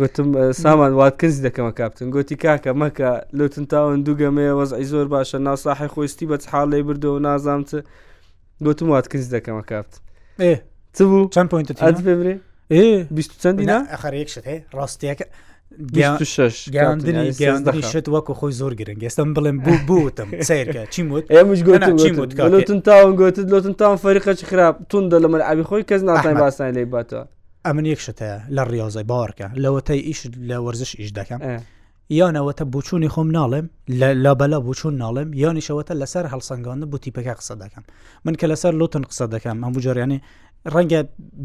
گوتم سامان وات کەسی دەکەمە کاپتن گوتی کاکە مەکە لوتن تاون دووگەمەیە وەزعی زۆر باشە ناساحی خۆستی بە حاڵ لێ بردەوە نازام چ گوتم وات کەسی دەکەمە کاپت چ بوو چەند پوینت پێبرێ چەندی ناخەرێک شت هەیە ڕاستیەکە گەیاندنی شت وەکو خۆی زۆر گرنگ ئێستم بڵێم بوو بوتم سیرکە چیم وت ئێمەش گوتن تاون گوتت لوتن تاون فەرقەچ خراپ توندا لە مەرعبی خۆی کەس ناتای باسان لێ باتەوە ئەمن یەک شتە لە ڕاضای باوەڕکە لەوەتەی ئیش لە وەرزش ئیش دەکەم یانەوەتە بچووی خۆم ناڵێم لە بەلا بچوون ناڵێم یانیشەوەتە لەسەر هەڵسەنگاندە بوتی پێکا قسە دەکەم من کە لەسەر لوتن قسە دەکەم ئەم بجارێنێ ڕەنگە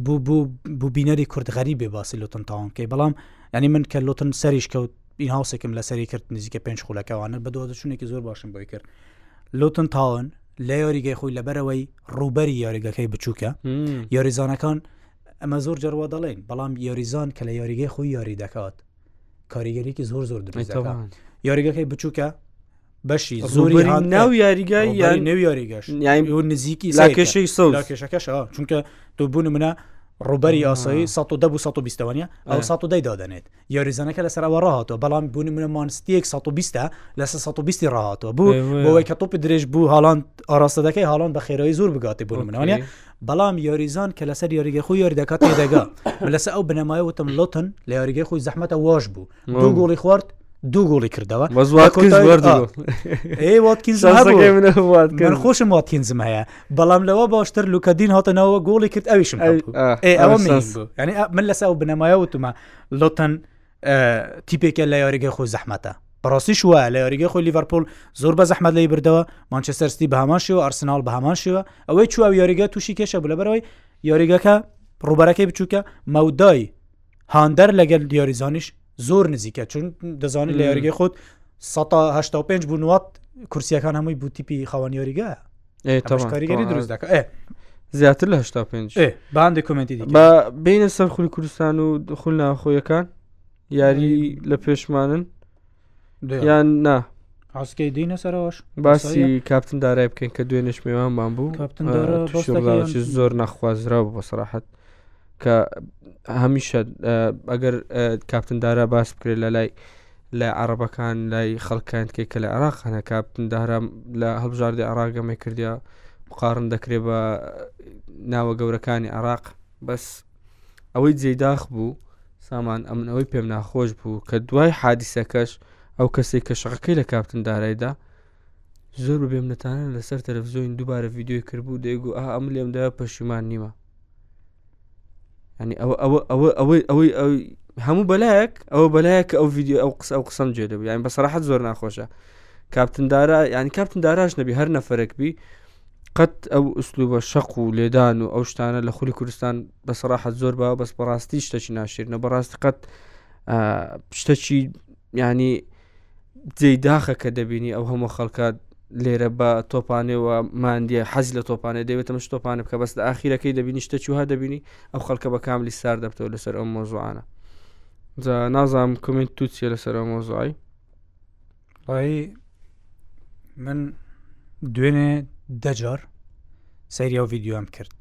بوو بینەری کورد غەری بێ باسی لوتن تاوانکەی بەڵام ینی من کە لوتن سەریش کەوت این هاوسێکم لەسەری کرد نزیکە پێنج خولەکەوانە بە دۆزشونێکی زۆر باشم بۆی کرد لوتن تاون لە یاریگەی خۆی لەبەرەوەی ڕوبەری یاریگەکەی بچووکە یاریزانەکان ئەمە زۆر جار وا دەڵێن بەڵام یاریزان کە لە یاریگەی خۆی یاری دەکات کاریگەریکی زۆر زۆر دروست دەکات. تەواو. یاریگەکەی بچووکە بەشی زۆری زۆری هاند- ناو یاریگای ڕووبەری یان نێو یاریگەش یان و نزیکی لا سەیرکە. کێشەی سەوز لا کێشەکەشەوە چونکە دوو بوون منە ڕوبەری آه. ئاسایی ١ بو 120وانە ئەو آه. 1 دای دادەنێت یاریزانەکە لەسەر ئەوە ڕاهاتەوە بەڵام بوون منە مانستیەک 120 لە 120 ڕاهاتەوە بوو بۆەوەی کە تۆپی درێژ بوو هاڵان ئاراستە دەکەی هاڵان بە خێرایی زۆر بگاتێ بوون منوانە بەڵام یاریزان کە لەسەر یاریگە خۆی یاری دەکات دەگا لەسەر ئەو بنەمای وتم لۆتن لە یاریگەی خۆی زەحمەتە واش بوو دو گۆڵی خوارد دوو گۆڵی کردەوە من خۆشم واتکینزم هەیە بەڵام لەوە باشتر لوکەدین هاتەنەوە گۆڵی کرد ئەویشم ئەوە من لەسا و بنەمایە وتمە لۆتەن تیپێکە لە یاریگە خۆی زەحمەتە بەڕاستیش وە لە یاریگە خۆی لیڤەرپۆل زۆر بە زەحمە لی بردەوە مانچەسەرستی بەهاماشی و ئەرسنال بەهاماشی وە ئەوەی چوە یاریگە تووشی کێشە بوو لە بەرەوەی یاریگەکە ڕوبەرەکەی بچووکە مەودای هاندەر لەگەل دیاریزانیش زۆر نزیکە چون دەزانی لە یاریگە خۆت 1970 بوونوات کورسیەکان هەمووی بوو تیپی خاوەن یاریگە زیاتر لە هشتا پێنج باندی کومنتی بە بینە سەر خولی کوردستان و خول ناخۆیەکان یاری لە پێشمانن یان نا ئاسکەی دینە سەرەوەش باسی کاپتن دارای بکەین کە دوێنش پێوانمان بوو زۆر ناخوازرا بۆ سەراحەت کە هەمیشە ئەگەر کاپتن دارا باس بکرێت لە لای لای عەڕەبەکان لای خەڵکان کێ کە لە عێراق هەنە کاپتن دارام لە هەڵبژاردی عراگەمەی کردیا قارن دەکرێت بە ناوە گەورەکانی عراق بەس ئەوەی جێداخ بوو سامان ئەمن ئەوەی پێم ناخۆش بوو کە دوای حادیسەکەش ئەو کەسێک کە شەقەکەی لە کاپتن دارایدا زۆر بە بێمنەتانە لەسەر تەلەڤزیۆن دووبارە ڤیددیوی کردبوو دەیگو ئا ئەم لێم دا پەشیمان نیمە ینی ئەوە ئەوە ئەوە ئەوەی ئەوەی ئەوی هەموو بەلایەک ئەوە بەلایەک ئەو ڤیددیو ئەو قسە ئەو قسەم جێ دەبوو یان بە سەراحەت زۆر ناخۆشە کاپتندارا ینی کاپتن داراش نەبی هەر نەفرێک بی قەت ئەو ئوسلوبە شەق و لێدان و ئەو شتانە لە خولی کوردستان بە سەراحەت زۆر باوە بەس بەڕاستی شتەچی ناشیرنە بەڕاستی قەت شتەچی ینی جێی داخە کە دەبینی ئەو هەموو خەڵکە لێرە بە تۆپانێەوە مادیە حەز لە تۆپانێ دەوێت ئەمش تۆپانە بکە بەس لە ئاخیرەکەی دەبینی شتە چوها دەبینی ئەو خەڵکە بە کاملی سار دەبتەوە لەسەر ئەو مۆزوعانە نازام کمنت تو چیە لەسەر ئەو مۆزوعی من دوێنێ دەجار سەیری ئەو ڤیددیوام کرد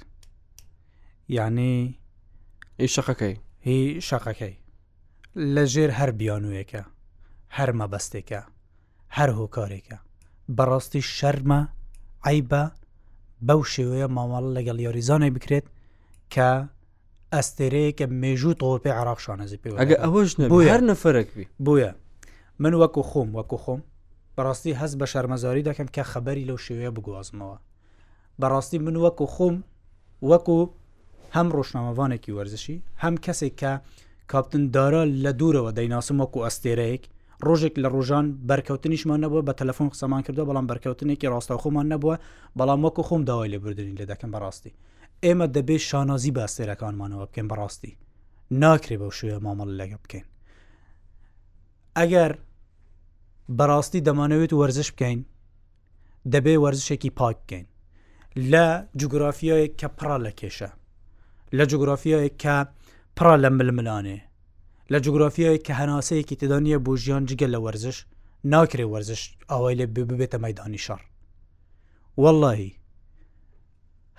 یعنی هی شەقەکەی هی شەقەکەی لە ژێر هەر بیانوویەکە، هەر مەبەستێکە، هەر هۆکارێکە، بەڕاستی شەرمە، عەیبە بەو شێوەیە مامەڵە لەگەڵ یاریزانێک بکرێت کە ئەستێرەیەکە مێژوو تۆپی عراق شانەزی پێ ئەگە ئەوەش نەبوو هەر نەفرەک بی بۆیە من وەکو خۆم وەکو خۆم بەڕاستی هەست بە شەرمەزاری دەکەم کە خەبەری لەو شێوەیە بگوازمەوە بەڕاستی من وەکو خۆم وەکو هەم ڕۆژنامەوانێکی وەرزشی هەم کەسێک کە کاپتن دارا لە دوورەوە دەیناسم وەکو ئەستێرەیەک ڕۆژێک لە ڕۆژان بەرکەوتنیشمان نەبووە بە تەلەفۆن قسەمان کردو بەڵام بەرکەوتنێکی ڕاستەوخۆمان نەبووە بەڵام وەکو خۆم داوای لێبوردنی لە دەکەم بەڕاستی ئێمە دەبێت شانازی بە ئەستێرەکانمانەوە بکەین بەڕاستی ناکرێ بەو شوێ مامەڵ لەگە بکەین ئەگەر بەڕاستی دەمانەوێت وەرزش بکەین دەبێ وەرزشێکی پاک بکەین لە جوگرافیایەک کە پڕە لە کێشە لە جوگرافیایەک کە پڕە لە ململانێ لە جوگرافیایەک کە هەناسەیەکی تدانە بۆ ژیان جگە لە وەرزش ناکرێ وەرزش ئاوای لێ ببێتە مەدانی شەڕ واللهی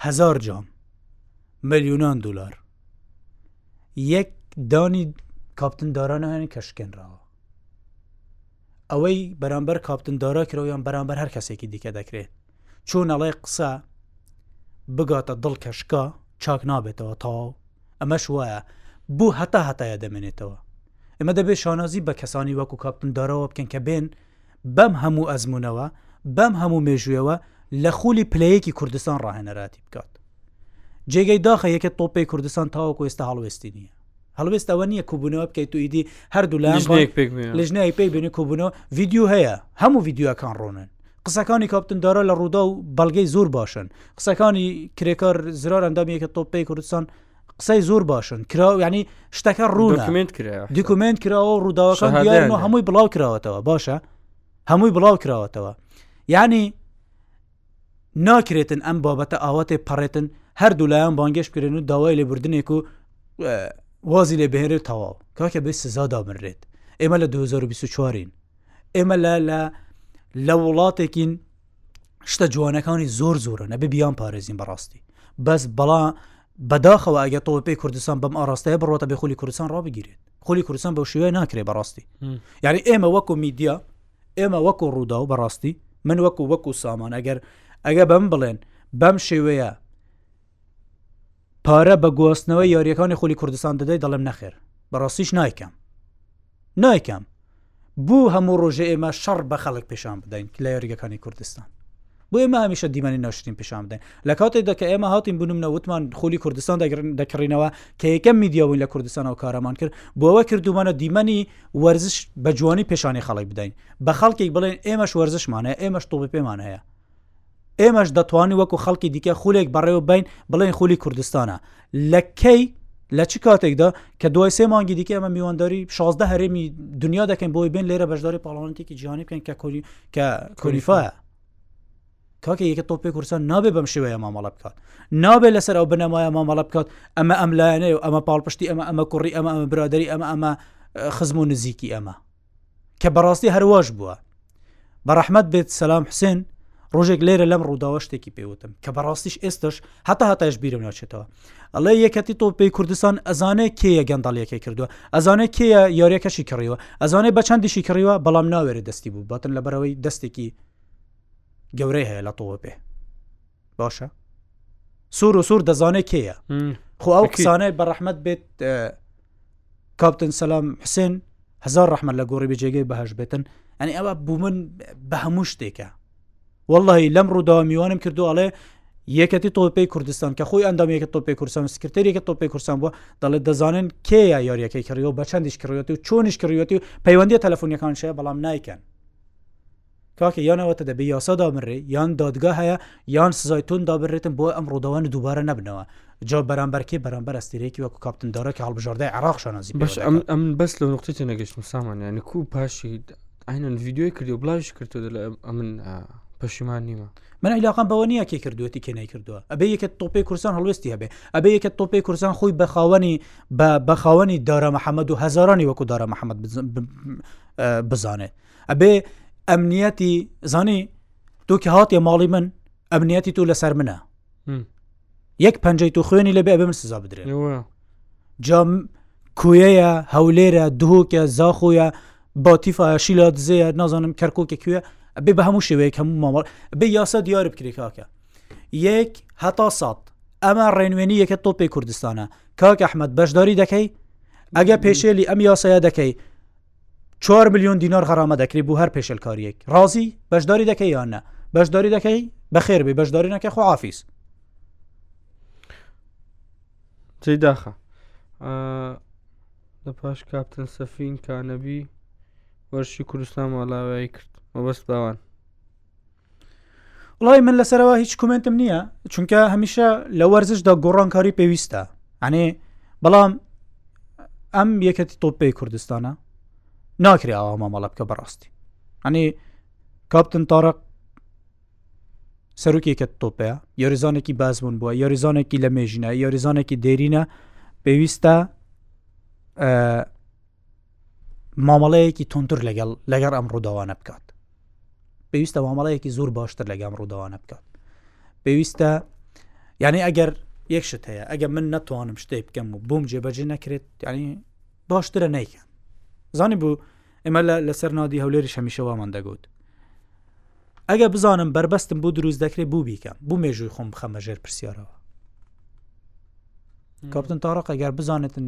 هزار جام ملیونان دلار یەک دانی کاپتن دارانە هەن کە شکێنراوە ئەوەی بەرامبەر کاپتن دارا کرەوە یان بەرامبەر هەر کەسێکی دیکە دەکرێ چۆن ئەڵێ قسە بگاتە دڵ کەشکا چاک نابێتەوە تاو ئەمەش وایە بۆ هەتا هەتایە دەمێنێتەوە ئەمە دەبێت شانازی بە کەسانی وەکو کاپتن دارەوە بکەن کە بێن بەم هەموو ئەزمونونەوە بەم هەموو مێژوویەوە لە خولی پلەیەکی کوردستان ڕاهێنەراتی بکات جێگەی داخە یەکە تۆپی کوردستان تاوەکو ئێستا هەڵوێستی نییە هەڵوێست ئەوە نییە کوبوونەوە بکەیت و ئیدی هەردوولا لژنەیە پێی بینی کوبوونەوە ڤیددیو هەیە هەموو ڤیددیوەکان ڕۆنن قسەکانی کاپتن دارا لە ڕوودا و بەڵگەی زۆر باشن قسەکانی کرێکار زرار ئەندامیەکە تۆپی کوردستان قسەی زۆر باشن کرا ینی شتەکە ڕوونمنت کرا دیکومنت کراوە و ڕووداوەکان دیارن و هەمووی بڵاو کراوەتەوە باشە هەمووی بڵاو کراوەتەوە ینی ناکرێتن ئەم بابەتە ئاواتێ پەڕێتن هەردوو لایەن بانگێش بکرێن و داوای لێ بردنێک و وازی لێ بهێنێت تەواو کاکە بێ سزا دابنرێت ئێمە لە 2024ین ئێمە لە لە لە وڵاتێکین شتە جوانەکانی زۆر زۆرە نە ببیان پارێزین بەڕاستی بەس بەڵا بەداخەوە ئەگە تۆ پێی کوردستان بەم ئاراستەیە بڕۆتە بێ خولی کوردستان ڕابگیرێت خولی کوردستان بە شوێ ناکرێ بەڕاستی یعنی ئێمە وەکو میدیا ئێمە وەکو ڕووداو بەڕاستی من وەکو وەکو سامان ئەگەر ئەگە بەم بڵێن بەم شێوەیە پارە بە گواستنەوە یاریەکانی خولی کوردستان دەدەی دەڵم نەخێر بەڕاستیش نایکەم نایکەم بوو هەموو ڕۆژە ئێمە شەڕ بە خەڵک پێشان بدەین لە یاریگەکانی کوردستان بۆ ئێمە هەمیشە دیمەنی ناشرین پیشان بدەین لە کاتێکدا کە ئێمە هاتین بنمە وتمان خولی کوردستان دەکڕینەوە کە یەکەم میدیاون لە کوردستانەوە کارەمان کرد بۆەوە کردومانە دیمەنی وەرزش بە جوانی پێشانی خەڵک بدەین بە خەڵکێک بڵێن ئێمەش وەرزشمانە ئێمەش تۆڵی پێمان هەیە ئێمەش دەتوانانی وەکو خەڵکی دیکە خولێک بەڕێوە بین بڵێن خولی کوردستانە لە کەی لە چ کاتێکدا کە دوای سێ مانگی دیکە ئەمە میوانداری 16 هەرێمی دنیا دەکەین بۆی بێن لێرە بەشداری پاڵانێتێکی جیهانی بکەین کە کۆری کە کۆلیفاە کاکە یەکە تۆپێک ورسان نابێ بەم شێوەیە مامەڵە بکات نابێ لەسەر ئەو بنەمایە مامەڵە بکات ئەمە ئەم لایەنەیە و ئەمە پاڵپشتی ئەمە ئەمە کوڕی ئەمە ئەمە برادری ئەمە ئەمە خزم و نزیکی ئەمە کە بەڕاستی هەرواش بووە بەڕەحمەت بێت سەسلام حوسێن ڕۆژێک لێرە لەم ڕووداوە شتێکی پێوتم کە بەڕاستیش ئێستش هەتا هەتاش بیرم ناچێتەوە ئەڵێ یەکەتی تۆپی کوردستان ئەزانێ کێیە گەندەڵیەکەی کردووە ئەزانێ کێیە یاریەکەشی کڕیوە ئەزانێ بە چەندیشی کڕیوە بەڵام ناوێرە دەستی بوو باتن لە بەرەوەی دەستێکی گەورەی هەیە لە تۆوە پێ باشە سوور و سوور دەزانێ کێیە خۆ ئەو قسانەی بە ڕەحمەت بێت کاپتن سەسلام حسێن هزار ڕحمە لە گۆڕی بەجێگەی بەهش بێتن ئەنی ئەوە بوو من بە هەموو شتێکە واللهی لەم ڕوودا میوانم کردو ئەڵێ یەکەتی تۆپی کوردستان کە خۆی ئەندامێکە تۆپی کورسان و سکرتێکە تۆپی کورسان بووە دەڵێت دەزانن کێە یاریەکەی کڕیەوە بە چەندیش کڕیەتی و چۆنیش کڕیەتی و پەیوەندی تەلەفۆنیەکان شەیە بەڵام نایکەن کاکە یان ئەوەتە دەبێ یاسا دابنرێ یان دادگا هەیە یان سزای تون دابنرێتن بۆ ئەم ڕووداوان دووبارە نەبنەوە جا بەرامبەرکێ بەرامبەر ئەستێرەیەکی وەکو کاپتن دارەکی هەڵبژاردەی عراق شانازی باش ئەم ئەم بەس لە نقطی تێ نەگەشتم سامان یعنی کو پاشی ئاینەن ڤیددیوی کردی و بڵاوش کردو لە ئەمن پەشیمان نیمە من عیلاقان بەوە نییە کێ کردوەتی کێ نەیکردووە ئەبێ یەکە تۆپی کورسان هەڵوێستی هەبێ ئەبێ یەکە تۆپی کورسان خۆی بەخاوەنی بە بەخاوەنی دارە محەممەد و هەزارانی وەکو دارە محەممەد بزانێت ئەبێ ئەمنیەتی زانی تۆکی هااتێ ماڵی من ئەمنیەتی تۆ لەسەر منە یەک پەنجەی تۆ خوێنی لەبێ ئەبێ من سزا بدرێن جا کوێە هەولێرە دهۆکە زاخۆە باتیفا شیلا دزەیە نازانم کەرکۆکە کوێ ئەبێ بە هەموو شێوەیەک هەموو ماوە بێ یاسا دیار بکرێ کاکە یەک هەتا سات ئەمە ڕێنوێنی یەکە تۆپی کوردستانە کاک ئەحمد بەشداری دەکەی ئەگە پێشێلی ئەم یاسایە دەکەی چوار ملیۆن دینار غەرامە دەکری بۆ هەر پێشلکاریەک ڕازی بەشداری دەکەی یانە بەشداری دەکەی بەخێر بێ بەشداری نەکە خۆعافیس جێ داخە لە پاش کاپتن سەفین کانەبی وەرشی کوردستان ماڵاوایی کرد مەبەست باوان وڵی من لەسەرەوە هیچ کومنتم نییە چونکە هەمیشە لە وەرزشدا گۆڕانکاری پێویستە ئەنێ بەڵام ئەم یەکەتی تۆپی کوردستانە ناکرێ ئەوە مامەڵە بکە بەڕاستی ئەنی کاپتن تاڕق سەرکێکە تۆپەیە یاریزانێکی باسبوون بووە یاریزانێکی لە مێژینە یاریزانێکی دێرینە پێویستە مامەڵەیەکی تونتر لەگەڵ لەگەڕ ئەم ڕووداوانە بکات پێویستە مامەڵەیەکی زۆر باشتر لەگەم ڕووداوانە بکات پێویستە یعنی ئەگەر یەکشت هەیە ئەگە من نەتوانم شتێک بکەم و بووم جێبەجێ نەکرێت ینی باشترە نیکەم زانی بوو ئێمە لەسەر نادی هەولێری شەمیشە وامان دەگوت ئەگە بزانم بربەستم بوو دروست دەکرێت بوو بیکەم بوو مێژووی خۆم بخەمە ژێر پرسیارەوە کاپتن تاڕق ئەگەر بزانێتن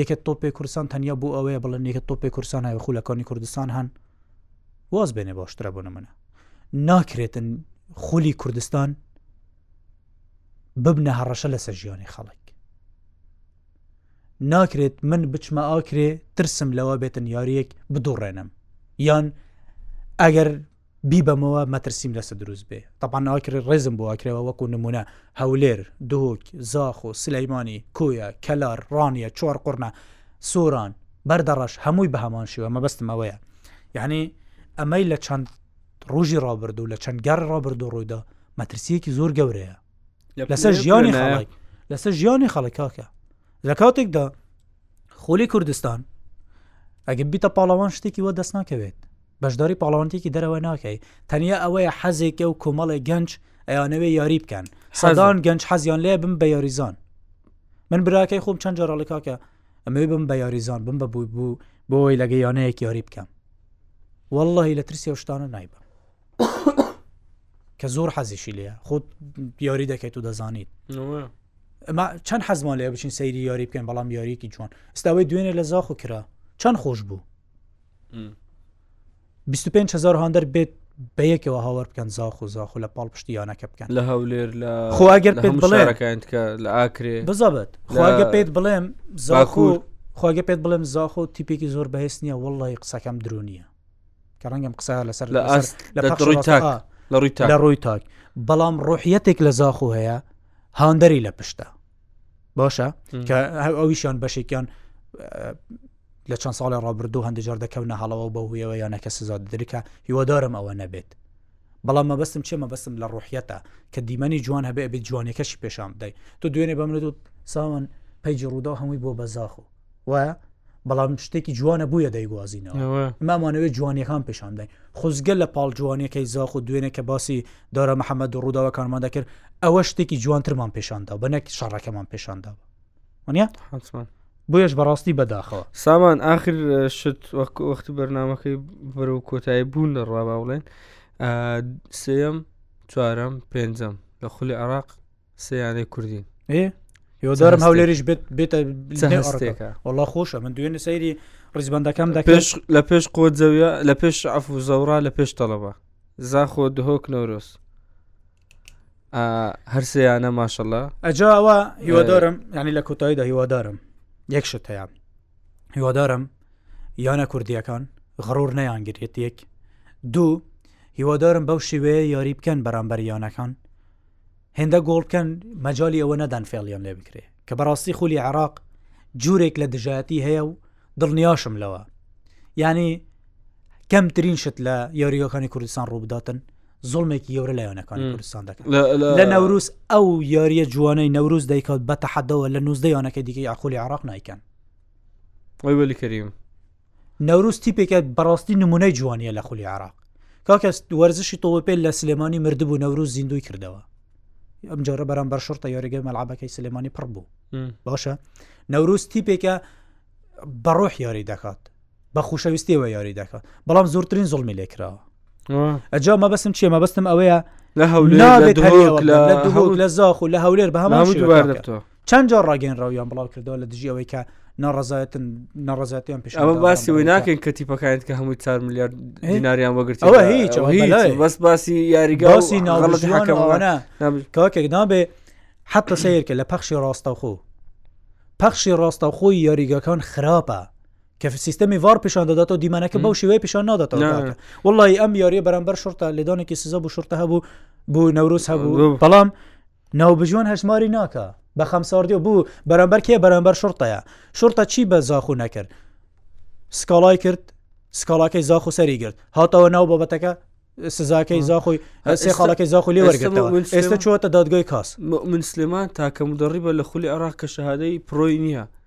یەکێت تۆپی کوردستان تەنیا بۆ ئەوەیە بڵێن یەکە تۆپی کوردستان هاوی خو لە کۆنی کوردستان هەن واز بێنێ باشترە بۆ نمونە ناکرێتن خولی کوردستان ببنە هەڕەشە لە سەرژیانی خەڵک ناکرێت من بچمە ئاکرێ ترسم لەوە بێتن یاریەک بدوڕێنم یان ئەگەر بیبەمەوە مەترسیم لەسە دروست بێ تەبان ئاکرێ ڕێزم بۆ ئەکرێەوە وەکو نمونە هەولێر دهۆک زاخۆ سلیمانی کۆیە کەلار ڕانیە چوار قوڕنە سۆران بەردەڕەش هەمووی بە هەمان شێوە مەبەستم ئەوەیە یعنی ئەمەی لە چەند ڕۆژی ڕابردوو لە چەند گەڕ ڕابردوو ڕوویدا مەترسیەکی زۆر گەورەیە لەسەر ژیانی خەڵک لەسەر ژیانی خەڵکاکە لە کاتێکدا خۆلی کوردستان ئەگە بیتە پاڵەوان شتێکی وە دەست ناکەوێت بەشداری پاڵەوانتێکی دەرەوە ناکەی تەنیا ئەوەیە حەزێکە و کۆمەڵی گەنج ئەیانەوێ یاری بکەن سەدان گەنج حەزیان لێ بم بە یاریزان من براکەی خۆم چەند جارڕڵی کاکە ئەمەوێ بم بە یاریزان بم بە بوو بوو بۆی لەگە یانەیەک یاری بکەم واللهی لە ترسی شتانە نایبە کە زۆر حەزیشی لێە خۆت یاری دەکەیت و دەزانیت ئەمە چەند حەزمان لێ بچین سەیری یاری بکەین بەڵام یاریکی جوان ئستاوەی دوێنێ لە زاخ و کرا چەند خۆش بوو 25 هزار هاندەر بێت بە یەکەوە هاوار بکەن زاخ و زاخ و لە پاڵ پشتی یانەکە بکەن لە هەولێر لە خۆگەر پێت بڵێکەن کە لە ئاکرێ بزابێت خۆگە پێت بڵێم زاخور خۆگە پێت بڵێم زاخ و تیپێکی زۆر بەهێست نییە وڵی قسەکەم درونیە کە ڕەنگم قسە لەسەر لە ئاست لە ڕووی تاک لە ڕووی تا لە ڕووی تاک بەڵام ڕۆحیەتێک لە زاخ و هەیە هاندەری لە پشتە باشە کە ئەویشان بەشێکیان لە چەند ساڵی ڕابردوو هەندێک جار دەکەونە هەڵەوە و بە هویەوە یانەکە سزا دەدرکە هیوادارم ئەوە نەبێت بەڵام مەبەستم چێ مەبەستم لە ڕوحەتە کە دیمەنی جوان هەبێ بێت جوانەکەشی پێشان بدەیت تۆ دوێنێ بە منێت و ساوان پەیجی ڕوودا هەمووی بۆ بەزاخ و وایە بەڵام شتێکی جوانە بووە دەیگوازینەوە مامانەوەی جوانیەکان پێشان بدەین خزگە لە پاڵ جوانیەکەی زاخ و دوێنێ کە باسی دارە محەممەد و ڕووداوەکانمان دەکرد ئەوە شتێکی جوانترمان پێشاندا بە نەک شەڕەکەمان پێشانداوە وەنیە حتمان بۆیش بەڕاستی بەداخەوە سامان آخر شت وەختی بەرنمەکەی بەرە و کۆتایی بوون لە ڕوا باڵێن سم چوارم پێنجەم لە خولی عراق سیانەی کوردین ئێ یۆدارم هەولێریش بێت بێتە هەستێکە وڵا خۆشە من دوێن سەیری ڕیزبندەکەم دەکەش لە پێش قوت زەویە لە پێش عفو زەورا لە پێش تەڵەبە زاخۆ دهۆک نەورۆز هەرسیانە ماشەڵە ئەجاوە هیوادارم ینی لە کۆتاییدا هیوادارم یەک شت هەیە هیوادارم یانە کوردیەکان غڕور نەیانگرێت یەک دوو هیوادارم بەو شێوەیە یاری بکەن بەرامبەر یانەکان هێندە گۆڵکەن مەجای ئەوە نەدەن فێڵیان لێ بکرێ کە بەڕاستی خولی عێراق جورێک لە دژایەتی هەیە و دڵنیاشم لەوە ینی کەمترین شت لە یاریگەکانی کوردستان ڕووبداتن زڵمێکی گەورە لە یانەکانی کوردستان دەکەن لە نەوروس ئەو یاریە جوانەی نەوروز دەیکات بە تەحەدەوە لە نوزدە یانەکە دیکە یاخۆلی عراق نیکەن وەلی کەریم نەوروز تیپێکە بەڕاستی نمونەی جوانیە لە خولی عراق کاکە وەرزشی تۆپێ لە سلێمانی مردبوو نەوروز زیندوی کردەوە ئەم جۆرە بەرام بەر شرتە یاریگە مەلعبەکەی سلێمانی پڕ بوو باشە نەوروز تیپێکە بەڕۆح یاری دەکات بە خوشەویستیەوە یاری دەکات بەڵام زۆرترین زڵمی لێکراوە ئەجا مەبەستم چیە مەبەستم ئەوەیە لە هەولێر لە زاخ و لە هەولێر بە هەموو چەند جۆر ڕاگەنراویان بڵاو کردەوە لە دژی ئەوەی کە ناڕزایەتن ناڕزاتیان پێش ئەوە باسی وی ناکەین کە تیپەکانت کە هەمووی چار میلیارد دیناریان وەگرت ئەوە هیچ بەس باسی یاریگاسی ناڵەکەوانە کاکێکدا بێ حتا سیرکە لە پەخشی ڕاستەخۆ پەخشی ڕاستەخۆی یاریگەکان خراپە کە سیستمی ڤار پیشان دەداتەوە دیمانەکە بەو شێوەیە پیشان ناداتەوە وڵی ئەم یاریە بەرامبەر شورتە لێدانێکی سزە بوو شورتە هەبوو بۆ نەورۆز هەبوو بەڵام ناوبژیوان هەژماری ناکا بە خەمساردیەوە بوو بەرامبەر کێ بەرامبەر شڕتەیە شڕتە چی بە زاخو نەکرد سکاڵای کرد سکاڵاکەی زاخ و سەری گرت هاتەوە ناو بابەتەکە سزاکەی زاخۆی سێ خاڵەکەی زاخۆ لێ وەرگەتەوە ئێستا چۆتە دادگای کاس من سلێمان تاکەم دەڕیبە لە خولی عراق کە شەهادەی پرۆی نییە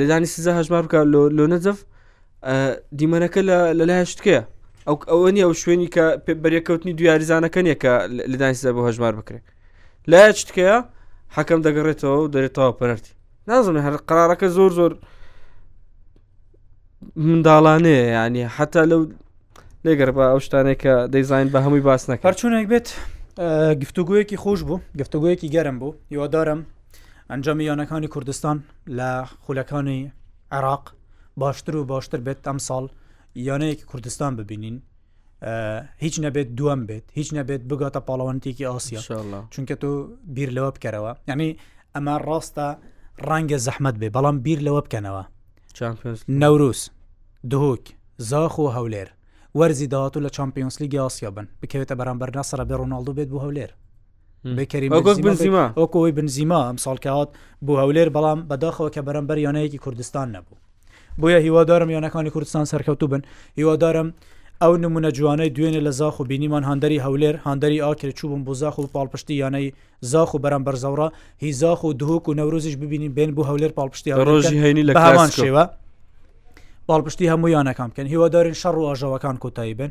لێدانی سزا هەژمار بکە لۆ نەجەف دیمەنەکە لە لای شتکەیە ئەو ئەوە نیە ئەو شوێنی کە بەرێکەوتنی دویاریزانەکە نیە کە لەدانی سزا بۆ هەژمار بکرێت لای شتکەیە حەکەم دەگەڕێتەوە و دەرێتەوە پەرتی نازانم هەر قرارەکە زۆر زۆر منداڵانەیە ینی حتا لەو لێگەر بە ئەو شتانێکە دەیزانین بە هەمووی باس نەکە پەرچوونێک بێت گفتوگویەکی خۆش بوو گفتوگویەکی گەرم بوو یوادارم ئەنجامی یانەکانی کوردستان لە خولەکانی عێراق باشتر و باشتر بێت ئەم ساڵ یانەیەکی کوردستان ببینین هیچ نەبێت دووەم بێت هیچ نەبێت بگاتە پاڵەوانتێکی ئاسیا چونکە تۆ بیر لەوە بکەرەوە یعنی ئەمە ڕاستە ڕەنگە زەحمت بێ بەڵام بیر لەوە بکەنەوە نەوروس دهۆک زاخ و هەولێر وەرزی داهاتوو لە چمپیۆنسلیگە ئاسیا بن بکەوێتە بەرامبەر نەسرە بێ ڕۆناالدو بێت بۆ هەولێر ئەوکۆی بنزیما ئەم ساڵکات بۆ هەولێر بەڵام بەداخەوە کە بەرەم بەر یانەیەکی کوردستان نەبوو بۆیە هیوادارم یانەکانی کوردستان سەرکەوتوو بن هیوادارم ئەو نمونە جوانەی دوێنێ لە زاخ و بینیمان هاندەری هەولێر هاندەری ئاکرێ چوبووم بۆ زاخ و پاڵپشتی یانەی زاخ و بەرەم بەرزەوڕە هی زاخ و دهوک و نەورۆزیش ببینین بێن بۆ هەولێر پاڵپشتی ڕۆژی هەینی لە هەمان شێوە پاڵپشتی هەموو یانەکان بکەن هیوادارین شەڕ و ئاژەوەکان کۆتایی بن